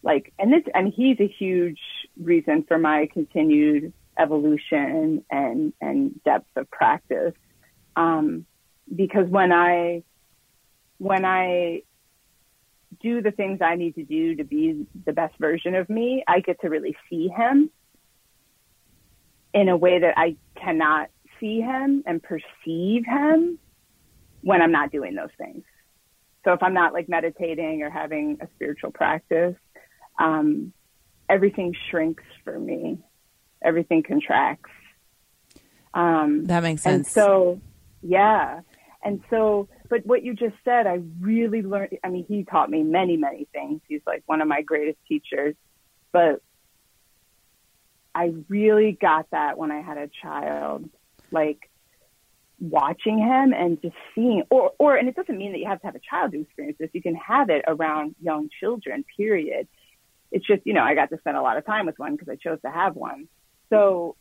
Speaker 1: like, and this, and he's a huge reason for my continued evolution and and depth of practice. Um, because when I when I do the things I need to do to be the best version of me, I get to really see him in a way that I cannot see him and perceive him when I'm not doing those things. So if I'm not like meditating or having a spiritual practice, um, everything shrinks for me. Everything contracts. Um,
Speaker 2: that makes
Speaker 1: and
Speaker 2: sense.
Speaker 1: so, yeah. And so, but what you just said, I really learned. I mean, he taught me many, many things. He's like one of my greatest teachers. But I really got that when I had a child, like watching him and just seeing, or, or, and it doesn't mean that you have to have a child to experience this. You can have it around young children, period. It's just, you know, I got to spend a lot of time with one because I chose to have one. So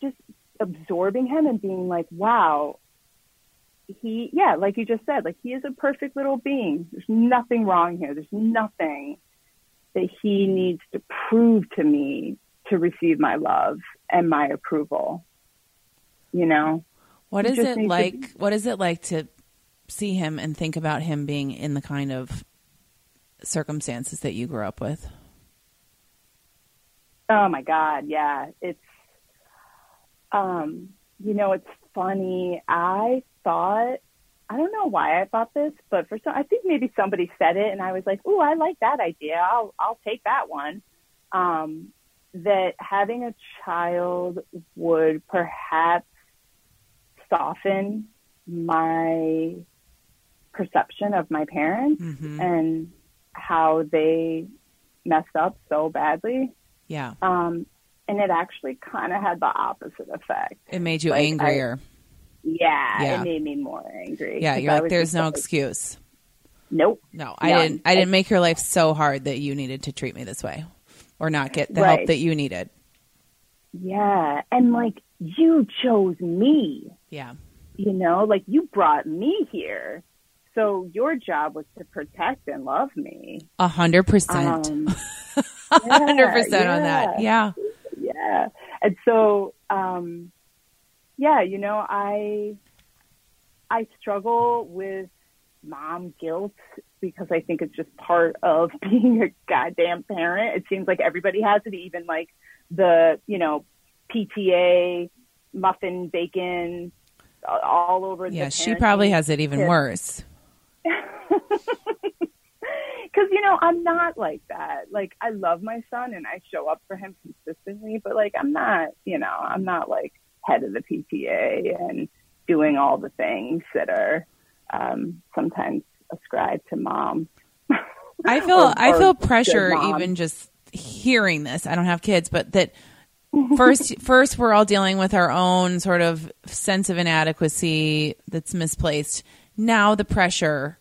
Speaker 1: just absorbing him and being like, wow, he, yeah, like you just said, like he is a perfect little being. There's nothing wrong here. There's nothing that he needs to prove to me to receive my love and my approval. You know?
Speaker 2: what is it
Speaker 1: need to
Speaker 2: like? What is it like to see him and think about him being in the kind of circumstances that you grew up with?
Speaker 1: Oh my God, yeah. It's, um, you know, it's funny. I thought, I don't know why I thought this, but for some, I think maybe somebody said it and I was like, oh, I like that idea. I'll, I'll take that one. Um, that having a child would perhaps soften my perception of my parents
Speaker 2: hmm
Speaker 1: and how they messed up so badly.
Speaker 2: Yeah,
Speaker 1: Um, and it actually kind of had the opposite effect.
Speaker 2: it made you
Speaker 1: Like, I-
Speaker 2: angrier.
Speaker 1: Yeah,
Speaker 2: Yeah.
Speaker 1: it made me more angry.
Speaker 2: Yeah, you're
Speaker 1: I
Speaker 2: like, there's no
Speaker 1: like,
Speaker 2: excuse.
Speaker 1: Nope.
Speaker 2: No, I
Speaker 1: None.
Speaker 2: didn't. I didn't make your life so hard that you needed to treat me this way, or not get the
Speaker 1: Right.
Speaker 2: help that you needed.
Speaker 1: Yeah, and like you chose me.
Speaker 2: Yeah,
Speaker 1: You know, like you brought me here. So your job was to protect and love me.
Speaker 2: a hundred percent,
Speaker 1: Um, [laughs]
Speaker 2: a hundred percent on that.
Speaker 1: yeah.
Speaker 2: Yeah,
Speaker 1: yeah. And so, um, yeah, you know, I, I struggle with mom guilt because I think it's just part of [laughs] being a goddamn parent. It seems like everybody has it, even like the, you know, PTA, muffin, bacon, all over the
Speaker 2: yeah. She probably has it even
Speaker 1: tips.
Speaker 2: worse. [laughs]
Speaker 1: Because, you know, I'm not like that. Like, I love my son and I show up for him consistently, but like, I'm not, you know, I'm not like head of the PTA and doing all the things that are um, sometimes ascribed to mom.
Speaker 2: I [laughs] feel
Speaker 1: Or-
Speaker 2: I feel pressure even just hearing this. I don't have kids, but that first [laughs] first we're all dealing with our own sort of sense of inadequacy that's misplaced. Now the pressure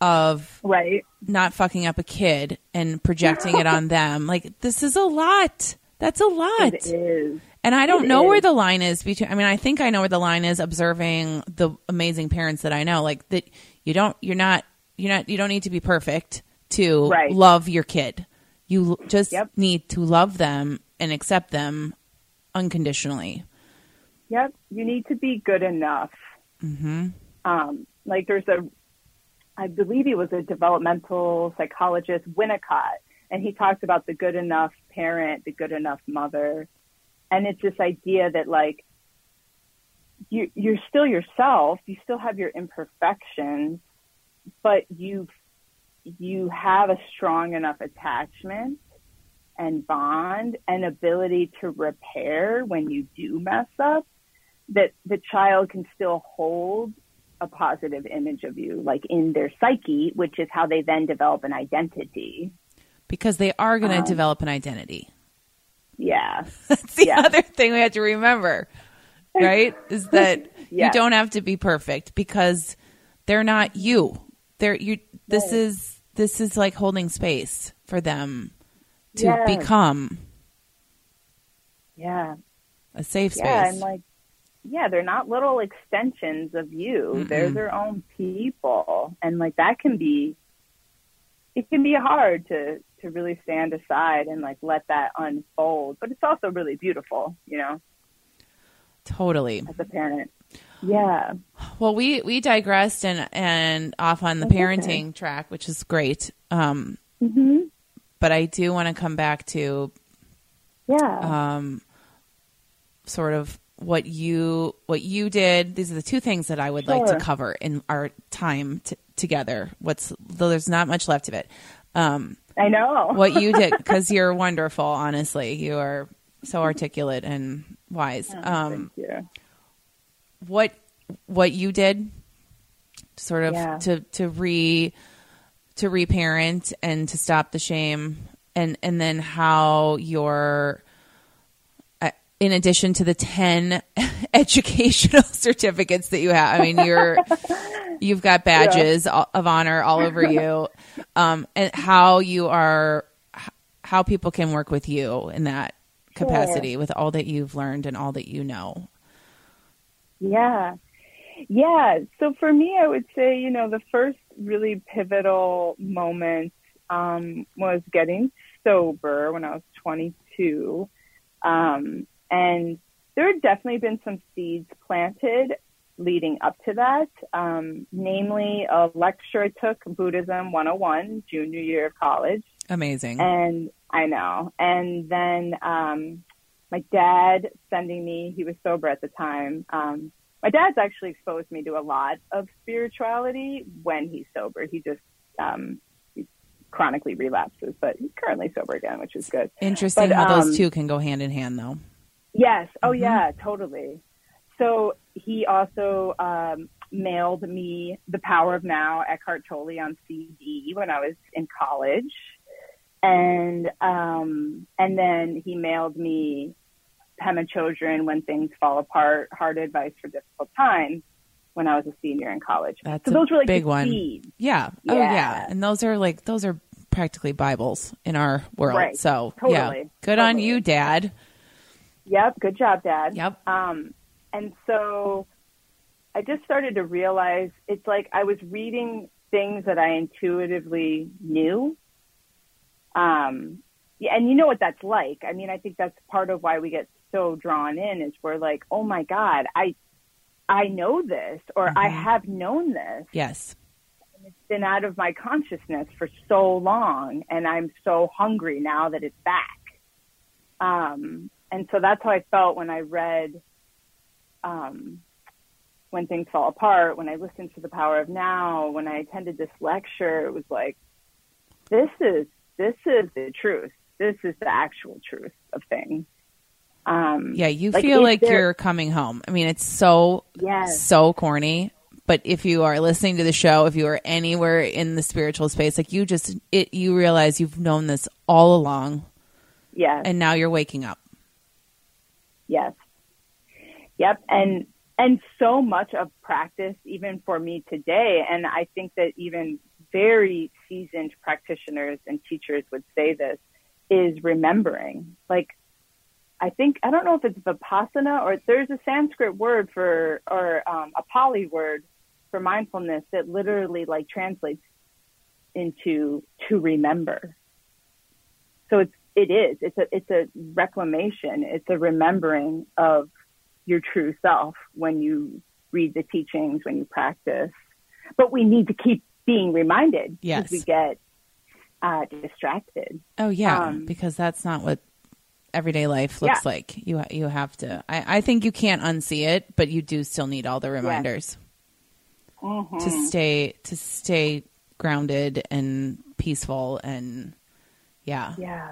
Speaker 2: of
Speaker 1: Right.
Speaker 2: not fucking up a kid and projecting it on [laughs] them. Like this is a lot. That's a lot.
Speaker 1: It is.
Speaker 2: And I don't
Speaker 1: It
Speaker 2: know where the line is between I mean I think I know where the line is observing the amazing parents that I know like that you don't you're not you're not you don't need to be perfect to
Speaker 1: Right.
Speaker 2: love your kid. You just
Speaker 1: Yep.
Speaker 2: need to love them and accept them unconditionally.
Speaker 1: Yep. You need to be good enough.
Speaker 2: Mhm.
Speaker 1: Um, like there's a, I believe he was a developmental psychologist, Winnicott, and he talked about the good enough parent, the good enough mother. And it's this idea that like, you, you're still yourself, you still have your imperfections, but you, you have a strong enough attachment and bond and ability to repair when you do mess up that the child can still hold a positive image of you, like in their psyche, which is how they then develop an identity.
Speaker 2: Because they are going to
Speaker 1: Um,
Speaker 2: develop an identity.
Speaker 1: Yeah. [laughs]
Speaker 2: That's the
Speaker 1: Yeah.
Speaker 2: other thing we have to remember, right? Is [laughs] that
Speaker 1: Yeah.
Speaker 2: you don't have to be perfect because they're not you. They're you. This
Speaker 1: Right.
Speaker 2: is this is like holding space for them to
Speaker 1: Yes.
Speaker 2: become
Speaker 1: Yeah.
Speaker 2: a safe space.
Speaker 1: Yeah. And like, yeah, they're not little extensions of you. They're their own people. And like that can be, it can be hard to, to really stand aside and like let that unfold. But it's also really beautiful, you know,
Speaker 2: totally.
Speaker 1: as a parent. Yeah.
Speaker 2: Well, we we digressed and and off on the
Speaker 1: That's okay.
Speaker 2: parenting track, which is great. Um,
Speaker 1: hmm
Speaker 2: but I do want to come back to
Speaker 1: Yeah.
Speaker 2: um, sort of what you what you did. These are the two things that I would like to cover in our time t- together. What's though there's not much left of it. Um,
Speaker 1: I know.
Speaker 2: what you did [laughs] because you're wonderful. Honestly, you are so articulate and wise.
Speaker 1: Oh,
Speaker 2: Um,
Speaker 1: you.
Speaker 2: what what you did, sort of
Speaker 1: Yeah.
Speaker 2: to to re to reparent and to stop the shame, and and then how your uh, in addition to the 10 [laughs] educational [laughs] certificates that you have i mean you're [laughs] you've got badges of honor all over you um, and how you are how people can work with you in that capacity with all that you've learned and all that you know
Speaker 1: Yeah. Yeah. So for me, I would say, you know, the first really pivotal moment um, was getting sober when I was 22. Um, and there had definitely been some seeds planted leading up to that, um, namely a lecture I took, Buddhism 101, junior year of college.
Speaker 2: Amazing
Speaker 1: And I know. And then um, my dad sending me, he was sober at the time. Um, my dad's actually exposed me to a lot of spirituality when he's sober. He just um, he chronically relapses, but he's currently sober again, which is good.
Speaker 2: interesting
Speaker 1: but,
Speaker 2: how those
Speaker 1: um,
Speaker 2: two can go hand in hand though
Speaker 1: Yes. Oh,
Speaker 2: Mhm.
Speaker 1: yeah, totally. So he also um, mailed me The Power of Now, Eckhart Tolle on CD when I was in college, and um, and then he mailed me Pema Chodron, When Things Fall Apart, Hard Advice for Difficult Times, when I was a senior in college.
Speaker 2: That's
Speaker 1: so
Speaker 2: a
Speaker 1: those were like
Speaker 2: big one.
Speaker 1: seeds.
Speaker 2: yeah. oh yeah
Speaker 1: Yeah.
Speaker 2: and those are like those are practically bibles in our world
Speaker 1: Right.
Speaker 2: so yeah
Speaker 1: Totally.
Speaker 2: good on you dad
Speaker 1: Yep. Good job, Dad.
Speaker 2: Yep.
Speaker 1: Um, and so I just started to realize it's like I was reading things that I intuitively knew. Um, yeah, and you know what that's like. I mean, I think that's part of why we get so drawn in is we're like, oh my God, I, I know this, or I
Speaker 2: Mhm.
Speaker 1: have known this.
Speaker 2: yes
Speaker 1: It's been out of my consciousness for so long, and I'm so hungry now that it's back. Um, and so that's how I felt when I read um, When Things Fall Apart, when I listened to The Power of Now, when I attended this lecture. It was like, this is this is the truth. This is the actual truth of things. Um,
Speaker 2: yeah you
Speaker 1: Like,
Speaker 2: feel like you're coming home i mean it's so
Speaker 1: Yes.
Speaker 2: so corny but if you are listening to the show if you are anywhere in the spiritual space like you just it you realize you've known this all along
Speaker 1: Yes.
Speaker 2: and now you're waking up Yes.
Speaker 1: Yep. And and so much of practice, even for me today, and I think that even very seasoned practitioners and teachers would say this, is remembering. Like, I think, I don't know if it's vipassana or there's a Sanskrit word for, or um, a Pali word for mindfulness that literally like translates into to remember. So it's, it is, it's a, it's a reclamation. It's a remembering of your true self when you read the teachings, when you practice. But we need to keep being reminded
Speaker 2: yes.
Speaker 1: because we get uh, distracted.
Speaker 2: Oh yeah, um, because that's not what everyday life looks yeah. like. You you have to. I, I think you can't unsee it, but you do still need all the reminders
Speaker 1: mm-hmm.
Speaker 2: to stay to stay grounded and peaceful and yeah
Speaker 1: yeah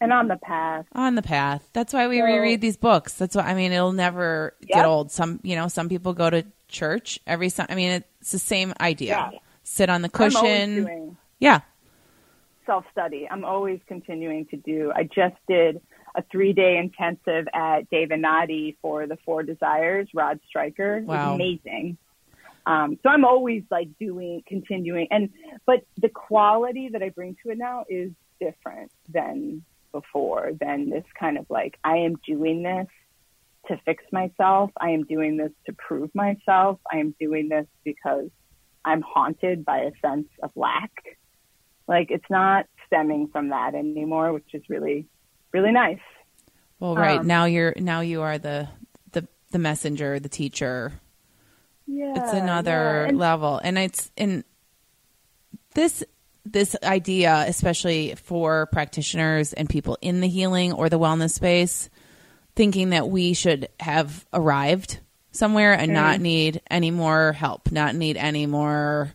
Speaker 1: and on the path.
Speaker 2: On the path. That's why we so, reread these books. That's why I mean it'll never yep. get old. Some you know some people go to church every. I mean it's the same idea. Yeah. Sit on the cushion. yeah.
Speaker 1: Self study. I'm always continuing to do. I just did a three day intensive at Dave and Nadi for the Four Desires. Rod Stryker.
Speaker 2: Wow.
Speaker 1: amazing. Um, so I'm always like doing, continuing, and but the quality that I bring to it now is different than before than this kind of like, I am doing this to fix myself. I am doing this to prove myself. I am doing this because I'm haunted by a sense of lack. Like it's not stemming from that anymore, which is really, really nice.
Speaker 2: Well, right um, now you're now you are the the the messenger, the teacher.
Speaker 1: Yeah,
Speaker 2: it's another
Speaker 1: yeah. And,
Speaker 2: level, and it's in this this idea, especially for practitioners and people in the healing or the wellness space, thinking that we should have arrived somewhere and mm. not need any more help, not need any more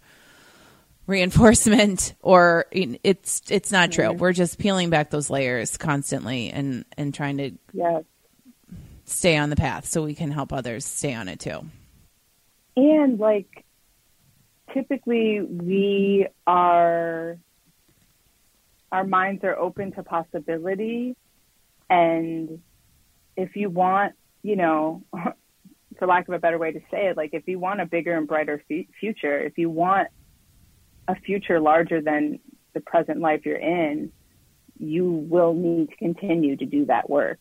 Speaker 2: reinforcement [laughs] or it's it's not true. Mm. We're just peeling back those layers constantly and and trying to
Speaker 1: yes.
Speaker 2: stay on the path so we can help others stay on it too.
Speaker 1: And like typically we are our minds are open to possibility and if you want you know [laughs] for lack of a better way to say it like if you want a bigger and brighter f- future if you want a future larger than the present life you're in you will need to continue to do that work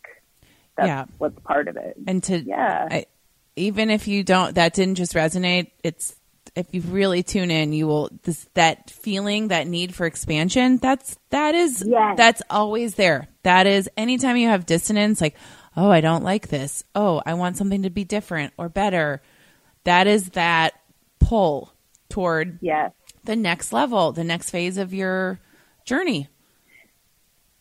Speaker 1: that's yeah. what's part of it
Speaker 2: and to
Speaker 1: yeah I,
Speaker 2: even if you don't that didn't just resonate it's if you really tune in, you will this that feeling, that need for expansion. That's that is
Speaker 1: yes.
Speaker 2: that's always there. That is anytime you have dissonance, like oh, I don't like this. Oh, I want something to be different or better. That is that pull toward
Speaker 1: yes.
Speaker 2: the next level, the next phase of your journey.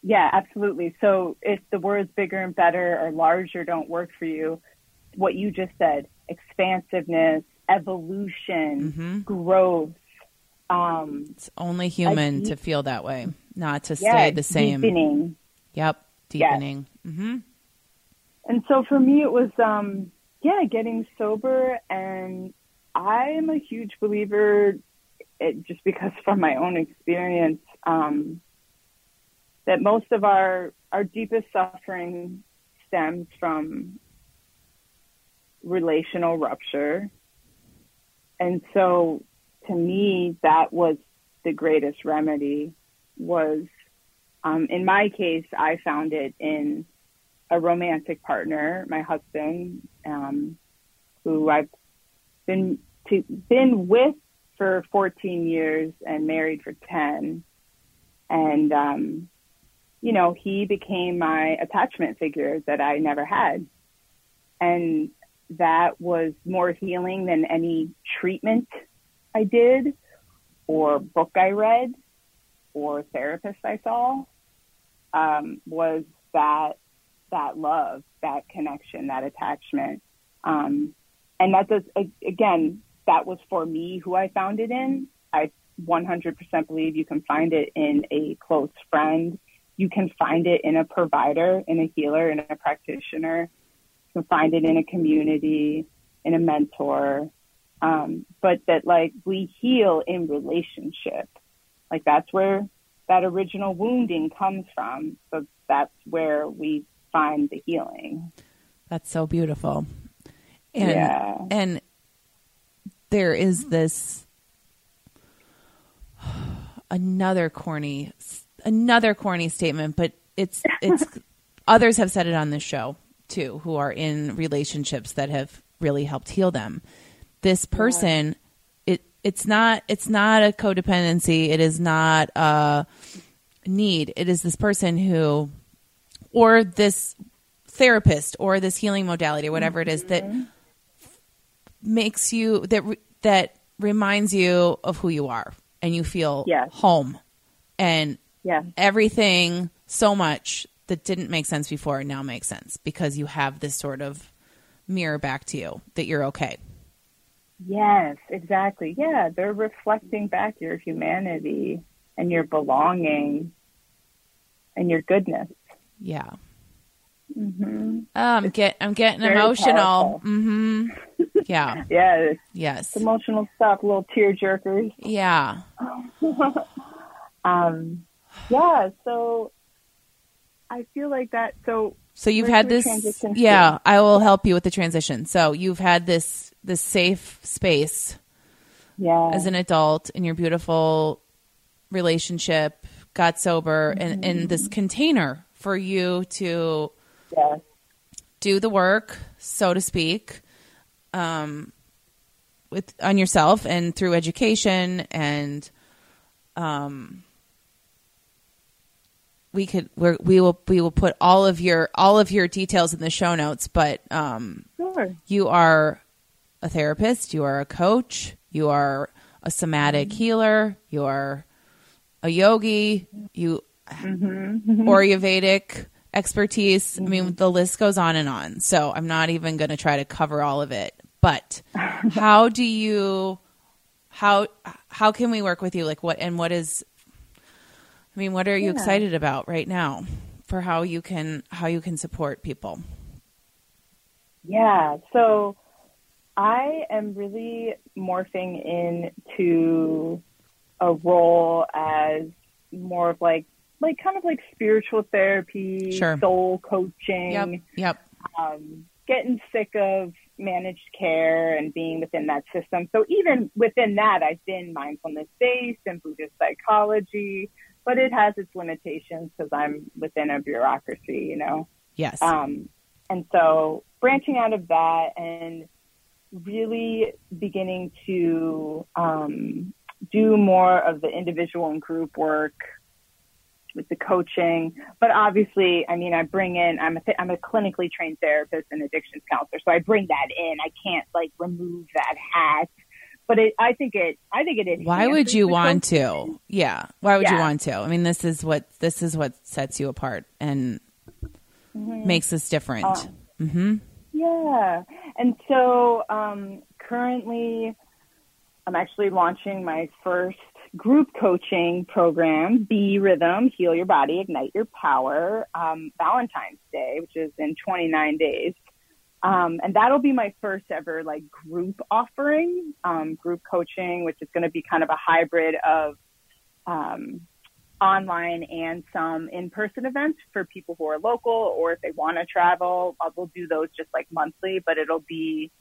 Speaker 1: Yeah, absolutely. So if the words bigger and better or larger don't work for you, what you just said, expansiveness, evolution,
Speaker 2: mm-hmm.
Speaker 1: growth. Um,
Speaker 2: it's only human deep, to feel that way, not to
Speaker 1: yeah,
Speaker 2: stay the same.
Speaker 1: Deepening.
Speaker 2: Yep, deepening.
Speaker 1: Yes.
Speaker 2: Mm-hmm.
Speaker 1: And so for me, it was, um, yeah, getting sober. And I am a huge believer, it, just because from my own experience, um, that most of our our deepest suffering stems from relational rupture and so to me, that was the greatest remedy was, um, in my case, I found it in a romantic partner, my husband, um, who I've been to, been with for 14 years and married for 10. And, um, you know, he became my attachment figure that I never had. And that was more healing than any treatment I did or book I read or therapist I saw um, was that that love, that connection, that attachment. Um, and that does again, that was for me who I found it in. I 100% believe you can find it in a close friend. You can find it in a provider, in a healer, in a practitioner You can find it in a community, in a mentor, um, but that like we heal in relationship. Like that's where that original wounding comes from. So that's where we find the healing.
Speaker 2: That's so beautiful. And
Speaker 1: Yeah.
Speaker 2: and there is this another corny another corny statement, but it's it's [laughs] others have said it on this show too who are in relationships that have really helped heal them. This person it it's not it's not a codependency, it is not a need. It is this person who or this therapist or this healing modality or whatever it is that mm-hmm. makes you that re- that reminds you of who you are and you feel
Speaker 1: Yes.
Speaker 2: home and
Speaker 1: Yeah.
Speaker 2: everything so much that didn't make sense before now makes sense because you have this sort of mirror back to you that you're okay.
Speaker 1: Yes, exactly. Yeah, they're reflecting back your humanity and your belonging and your goodness.
Speaker 2: Yeah.
Speaker 1: hmm
Speaker 2: Um get I'm getting
Speaker 1: very
Speaker 2: emotional. Mhm. Yeah.
Speaker 1: Yeah, [laughs]
Speaker 2: Yes.
Speaker 1: emotional stuff, little tear jerkers.
Speaker 2: Yeah. [laughs]
Speaker 1: Um, yeah, so I feel like that. So
Speaker 2: So you've had this? Yeah, I will help you with the transition. So you've had this this safe space
Speaker 1: yeah,
Speaker 2: as an adult in your beautiful relationship, got sober and
Speaker 1: Mm-hmm.
Speaker 2: in this container for you to
Speaker 1: yes,
Speaker 2: do the work, so to speak, um, with on yourself and through education and um, we could we're, we will we will put all of your all of your details in the show notes. But um,
Speaker 1: sure.
Speaker 2: you are a therapist, you are a coach, you are a somatic healer, you are a yogi, you Mm-hmm. Ayurvedic expertise. I mean, mm-hmm. the list goes on and on. So I'm not even going to try to cover all of it. But how do you how how can we work with you? Like what and what is I mean, what are you
Speaker 1: Yeah.
Speaker 2: excited about right now for how you can how you can support people?
Speaker 1: Yeah, so I am really morphing into a role as more of like like kind of like spiritual therapy,
Speaker 2: Sure.
Speaker 1: soul coaching.
Speaker 2: Yep. Yep.
Speaker 1: um, getting sick of managed care and being within that system. So even within that, I've been mindfulness based and Buddhist psychology, but it has its limitations because I'm within a bureaucracy, you know.
Speaker 2: Yes.
Speaker 1: Um, and so branching out of that and really beginning to um, do more of the individual and group work with the coaching. But obviously, I mean, I bring in, I'm a, th- I'm a clinically trained therapist and addictions counselor. So I bring that in. I can't like remove that hat. But it, I think it, I think it is.
Speaker 2: Why would you want
Speaker 1: coaching.
Speaker 2: to? Yeah. Why would you want to? I mean, this is what this is what sets you apart and makes us different.
Speaker 1: Uh,
Speaker 2: hmm
Speaker 1: Yeah. And so um, currently, I'm actually launching my first group coaching program, Be Rhythm, Heal Your Body, Ignite Your Power, um, Valentine's Day, which is in 29 days. Um, and that'll be my first ever like group offering, um, group coaching, which is going to be kind of a hybrid of um, online and some in-person events for people who are local or if they want to travel. Uh, we'll do those just like monthly, but it'll be,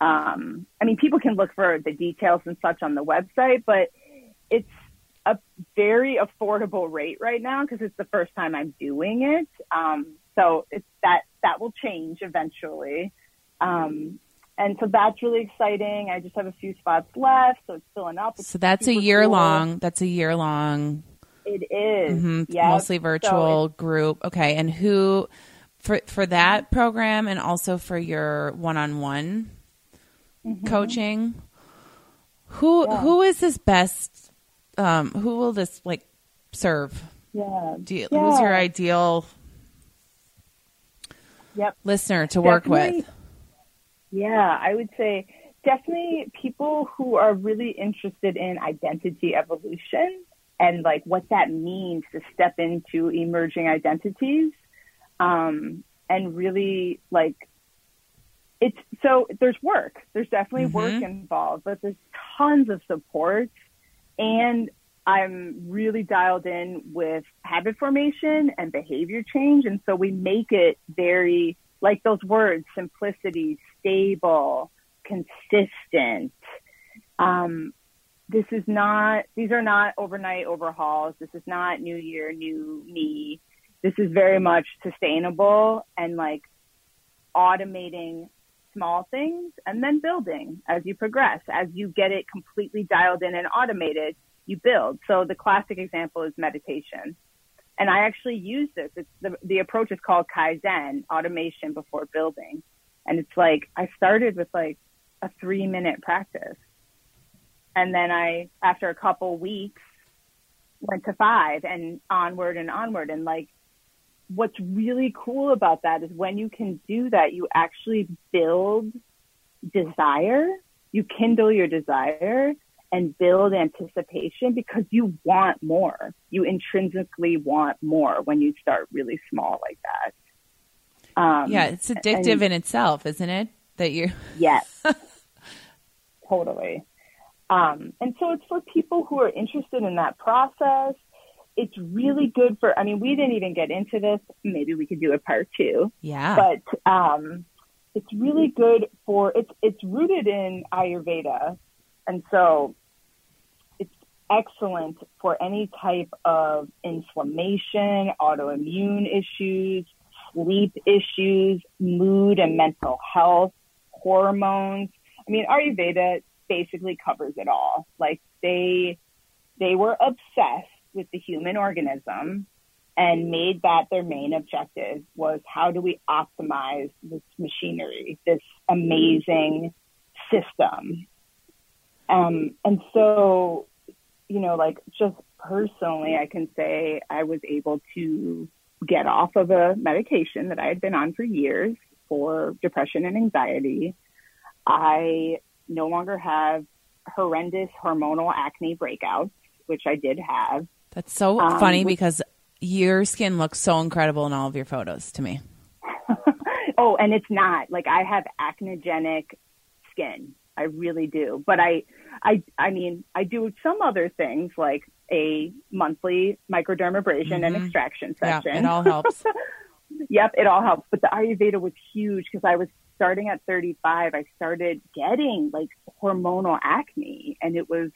Speaker 1: um, I mean, people can look for the details and such on the website, but it's a very affordable rate right now because it's the first time I'm doing it. Um, so it's that that will change eventually. Um, and so that's really exciting. I just have a few spots left, so it's filling up. It's
Speaker 2: So that's a year
Speaker 1: cool.
Speaker 2: long. That's a year long,
Speaker 1: It is.
Speaker 2: mhm,
Speaker 1: Yep.
Speaker 2: mostly
Speaker 1: So
Speaker 2: virtual group. Okay, and who for for that program and also for your one on one coaching? Who
Speaker 1: Mm-hmm. Yeah.
Speaker 2: who is this best? Um, who will this like serve?
Speaker 1: Yeah.
Speaker 2: Do you,
Speaker 1: Yeah.
Speaker 2: Who's your ideal
Speaker 1: Yep.
Speaker 2: listener to work with?
Speaker 1: Yeah, I would say definitely people who are really interested in identity evolution and like what that means to step into emerging identities. Um, and really like it's so there's work. There's definitely work
Speaker 2: Mhm.
Speaker 1: involved, but there's tons of support and I'm really dialed in with habit formation and behavior change. And so we make it very like those words, simplicity, stable, consistent. Um, this is not, these are not overnight overhauls. This is not new year, new me. This is very much sustainable and like automating small things and then building as you progress. As you get it completely dialed in and automated, you build. So the classic example is meditation. And I actually use this. It's the, the approach is called Kaizen, automation before building. And it's like, I started with like a three minute practice. And then I, after a couple weeks, went to five and onward and onward. And like, what's really cool about that is when you can do that, you actually build desire, you kindle your desire and build anticipation because you want more. You intrinsically want more when you start really small like that.
Speaker 2: Um, yeah, it's addictive and, in itself, isn't it? That you. [laughs]
Speaker 1: yes. totally. Um, and so it's for people who are interested in that process. It's really good for, I mean, we didn't even get into this. Maybe we could do a part two.
Speaker 2: Yeah.
Speaker 1: But, um, it's really good for, it's, it's rooted in Ayurveda. And so it's excellent for any type of inflammation, autoimmune issues, sleep issues, mood and mental health, hormones. I mean, Ayurveda basically covers it all. Like they, they were obsessed with the human organism and made that their main objective was how do we optimize this machinery, this amazing system. Um, and so you know, like just personally, I can say I was able to get off of a medication that I had been on for years for depression and anxiety. I no longer have horrendous hormonal acne breakouts, which I did have.
Speaker 2: That's so um, funny because your skin looks so incredible in all of your photos to me. [laughs]
Speaker 1: oh, and it's not like I have acnogenic skin. I really do. But I, I, I mean, I do some other things like a monthly microdermabrasion mm-hmm. and extraction session.
Speaker 2: Yeah, it all helps. [laughs]
Speaker 1: yep, it all helps. But the Ayurveda was huge because I was starting at 35. I started getting like hormonal acne, and it was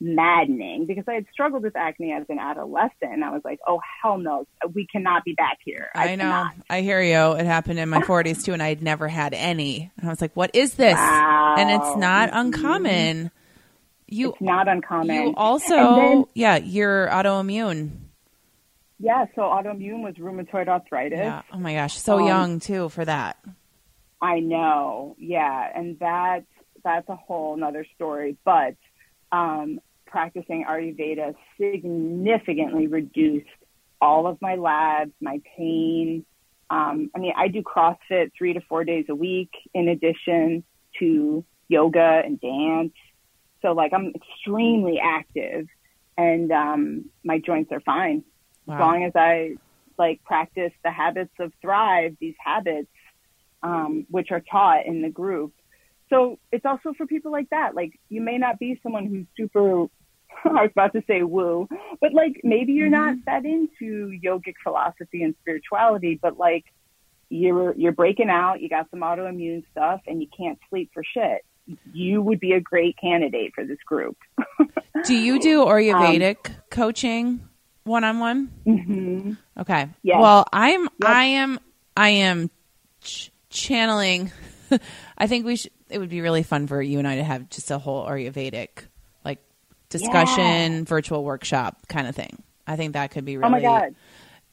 Speaker 1: maddening because I had struggled with acne as an adolescent. I was like, oh, hell no, we cannot be back here.
Speaker 2: I, I know. Cannot. I hear you. It happened in my [laughs] 40s too, and I had never had any. And I was like, what is this?
Speaker 1: Wow.
Speaker 2: And it's not uncommon. You,
Speaker 1: it's not uncommon.
Speaker 2: You also, then, yeah, you're autoimmune.
Speaker 1: Yeah, so autoimmune was rheumatoid arthritis.
Speaker 2: Yeah. Oh my gosh, so um, young too for that.
Speaker 1: I know. Yeah, and that that's a whole another story. But um, practicing Ayurveda significantly reduced all of my labs, my pain. Um, I mean, I do CrossFit three to four days a week in addition to yoga and dance. So like I'm extremely active and um, my joints are fine wow. as long as I like practice the habits of thrive, these habits, um, which are taught in the group. So it's also for people like that. Like you may not be someone who's super [laughs] I was about to say woo, but like maybe you're mm-hmm. not that into yogic philosophy and spirituality, but like you're you're breaking out, you got some autoimmune stuff, and you can't sleep for shit. You would be a great candidate for this group. [laughs]
Speaker 2: do you do Ayurvedic um, coaching one on
Speaker 1: one?
Speaker 2: Okay.
Speaker 1: Yes.
Speaker 2: Well, I'm yep. I am I am ch- channeling. [laughs] I think we should. It would be really fun for you and I to have just a whole Ayurvedic discussion, yeah. virtual workshop kind of thing. I think that could be really.
Speaker 1: Oh my god.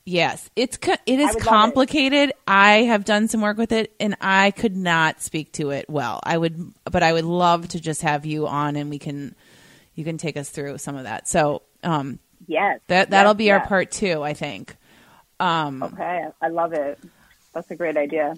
Speaker 2: Yes, it's it is complicated. It. I have done some work with it, and I could not speak to it well. I would, but I would love to just have you on, and we can you can take us through some of that. So, um,
Speaker 1: yes,
Speaker 2: that that'll
Speaker 1: yes,
Speaker 2: be
Speaker 1: yes.
Speaker 2: our part two, I think. Um,
Speaker 1: okay, I love it. That's a great idea.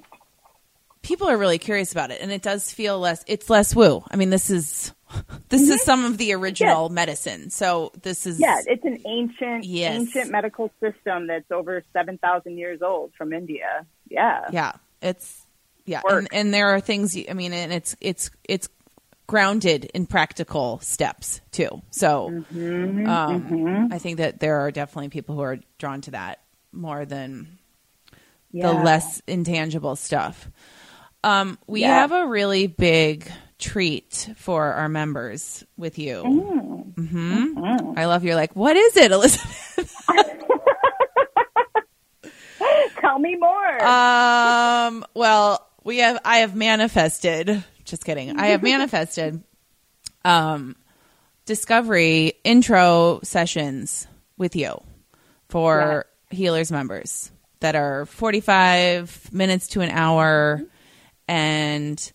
Speaker 2: People are really curious about it, and it does feel less. It's less woo. I mean, this is [laughs] this mm-hmm. is some of the original yes. medicine. So this is
Speaker 1: yeah, it's an ancient
Speaker 2: yes.
Speaker 1: ancient medical system that's over seven thousand years old from India. Yeah,
Speaker 2: yeah, it's yeah, and, and, there are things. I mean, and it's it's it's grounded in practical steps too. So
Speaker 1: mm-hmm.
Speaker 2: Um,
Speaker 1: mm-hmm.
Speaker 2: I think that there are definitely people who are drawn to that more than yeah. the less intangible stuff. Um, we
Speaker 1: Yeah.
Speaker 2: have a really big treat for our members with you. hmm I love you're like, what is it, Elizabeth? [laughs]
Speaker 1: Tell me more.
Speaker 2: um, well, we have I have manifested. Just kidding. I have manifested um discovery intro sessions with you for healers members that are 45 minutes to an hour and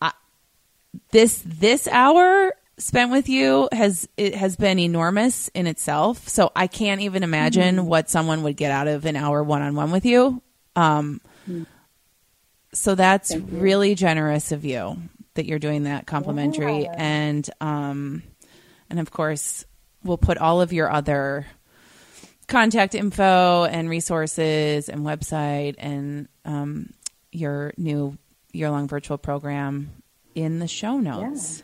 Speaker 2: I, this this hour spent with you has it has been enormous in itself. So i can't even imagine what someone would get out of an hour one-on-one with you. Um so that's really generous of you that you're doing that complimentary.
Speaker 1: Yeah.
Speaker 2: and um and of course we'll put all of your other contact info and resources and website and um, your new year long virtual program in the show notes.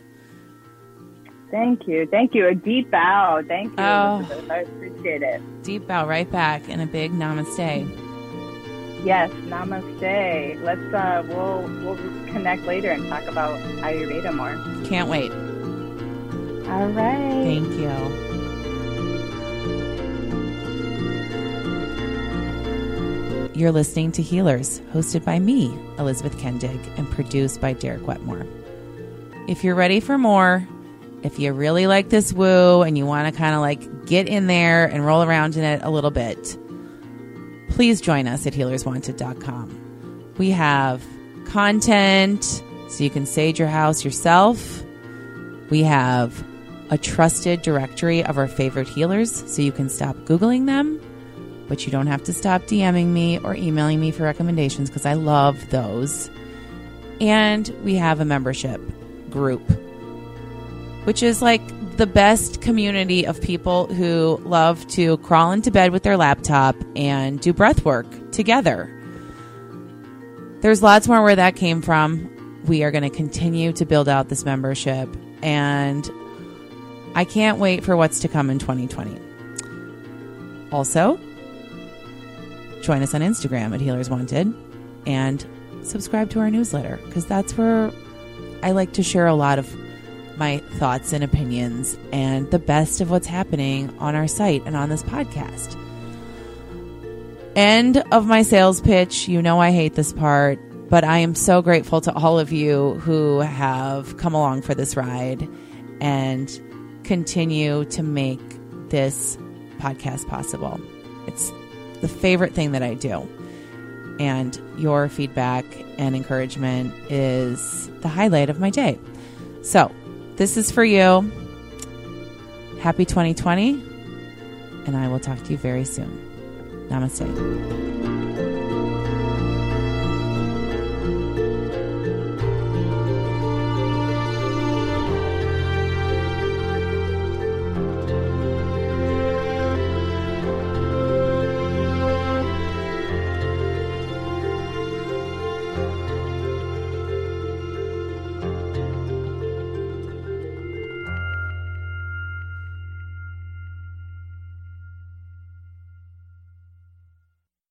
Speaker 1: Thank you. Thank you. A deep bow. Thank you.
Speaker 2: Oh.
Speaker 1: I appreciate it.
Speaker 2: Deep bow right back and a big namaste.
Speaker 1: Yes. Namaste. Let's uh we'll we'll connect later and talk about Ayurveda more.
Speaker 2: Can't wait.
Speaker 1: All right.
Speaker 2: Thank you. You're listening to Healers, hosted by me, Elizabeth Kendig, and produced by Derek Wetmore. If you're ready for more, if you really like this woo and you want to kind of like get in there and roll around in it a little bit, please join us at healerswanted.com. We have content so you can sage your house yourself. We have a trusted directory of our favorite healers so you can stop Googling them, but you don't have to stop DMing me or emailing me for recommendations because I love those. And we have a membership group, which is like the best community of people who love to crawl into bed with their laptop and do breath work together. There's lots more where that came from. We are going to continue to build out this membership, and I can't wait for what's to come in 2020. Also, join us on Instagram at Healers Wanted and subscribe to our newsletter because that's where I like to share a lot of my thoughts and opinions and the best of what's happening on our site and on this podcast. End of my sales pitch. You know I hate this part, but I am so grateful to all of you who have come along for this ride and continue to make this podcast possible. It's the favorite thing that I do. And your feedback and encouragement is the highlight of my day. So, this is for you. Happy 2020, and I will talk to you very soon. Namaste.